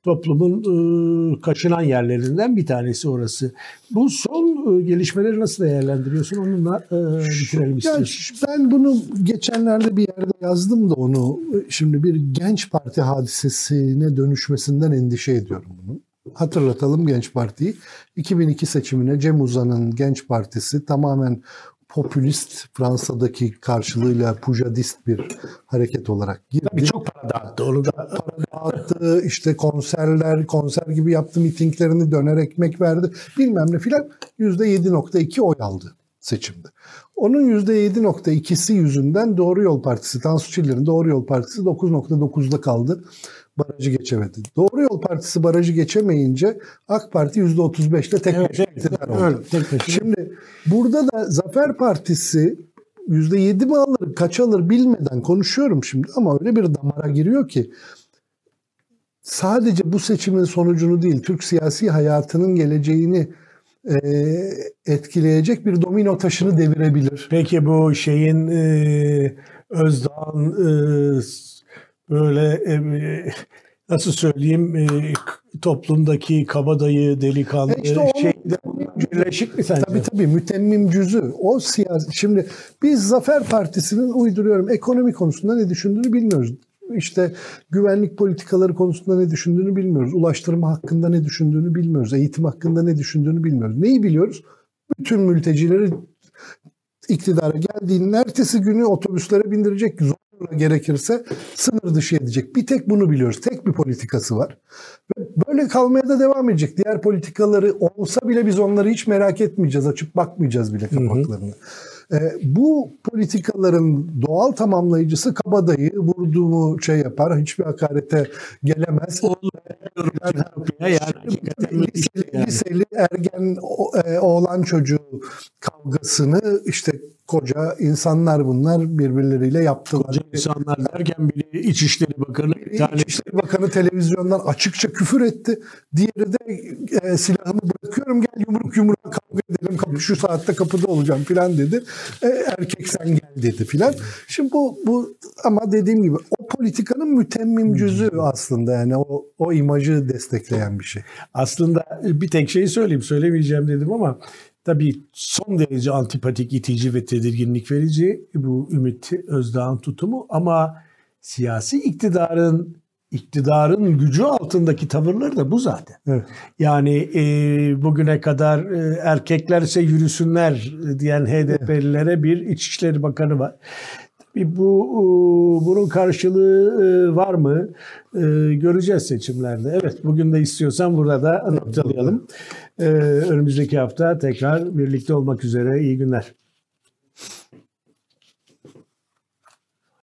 toplumun e, kaçınan yerlerinden bir tanesi orası. Bu son e, gelişmeleri nasıl değerlendiriyorsun? Onunla e, bitirelim istiyorum. Ben bunu geçenlerde bir yerde yazdım da onu. Şimdi bir genç parti hadisesine dönüşmesinden endişe ediyorum bunun hatırlatalım Genç Parti'yi. 2002 seçimine Cem Uzan'ın Genç Partisi tamamen popülist Fransa'daki karşılığıyla pujadist bir hareket olarak girdi. Tabii çok para dağıttı. Onu da... para dağıttı. işte konserler, konser gibi yaptı mitinglerini döner ekmek verdi. Bilmem ne filan. %7.2 oy aldı seçimde. Onun %7.2'si yüzünden Doğru Yol Partisi, Tansu Çiller'in Doğru Yol Partisi 9.9'da kaldı barajı geçemedi. Doğru Yol Partisi barajı geçemeyince AK Parti %35'te tek evet, iktidar oldu. Evet, tek. Şimdi burada da Zafer Partisi %7 mi alır, kaç alır bilmeden konuşuyorum şimdi ama öyle bir damara giriyor ki sadece bu seçimin sonucunu değil, Türk siyasi hayatının geleceğini e, etkileyecek bir domino taşını devirebilir. Peki bu şeyin e, Özdağ'ın e, böyle e, nasıl söyleyeyim e, toplumdaki kabadayı, delikanlı e işte o, şey birleşik mi sence? Tabii tabii mütemmim cüzü. O siyasi şimdi biz Zafer Partisi'nin uyduruyorum ekonomi konusunda ne düşündüğünü bilmiyoruz. İşte güvenlik politikaları konusunda ne düşündüğünü bilmiyoruz. Ulaştırma hakkında ne düşündüğünü bilmiyoruz. Eğitim hakkında ne düşündüğünü bilmiyoruz. Neyi biliyoruz? Bütün mültecileri iktidara geldiğinin ertesi günü otobüslere bindirecek, gerekirse sınır dışı edecek. Bir tek bunu biliyoruz. Tek bir politikası var. Böyle kalmaya da devam edecek. Diğer politikaları olsa bile biz onları hiç merak etmeyeceğiz. Açıp bakmayacağız bile kapaklarını. E, bu politikaların doğal tamamlayıcısı kabadayı vurduğu şey yapar. Hiçbir hakarete gelemez. yani, liseli, liseli ergen e, oğlan çocuğu kavgasını işte koca insanlar bunlar birbirleriyle yaptılar. Koca insanlar derken biri İçişleri Bakanı bir tane İçişleri Bakanı televizyondan açıkça küfür etti. Diğeri de e, silahımı bırakıyorum gel yumruk yumruğa kavga edelim kapı şu saatte kapıda olacağım filan dedi. E, erkek sen gel dedi filan. Şimdi bu bu ama dediğim gibi o politikanın mütemmim cüzü aslında yani o o imajı destekleyen bir şey. Aslında bir tek şeyi söyleyeyim söylemeyeceğim dedim ama Tabii son derece antipatik, itici ve tedirginlik verici bu Ümit Özdağ'ın tutumu ama siyasi iktidarın iktidarın gücü altındaki tavırları da bu zaten. Evet. Yani e, bugüne kadar e, erkeklerse yürüsünler diyen HDP'lilere bir İçişleri Bakanı var. Tabii bu bunun karşılığı e, var mı? E, göreceğiz seçimlerde. Evet bugün de istiyorsan burada da noktalayalım. E, önümüzdeki hafta tekrar birlikte olmak üzere. İyi günler.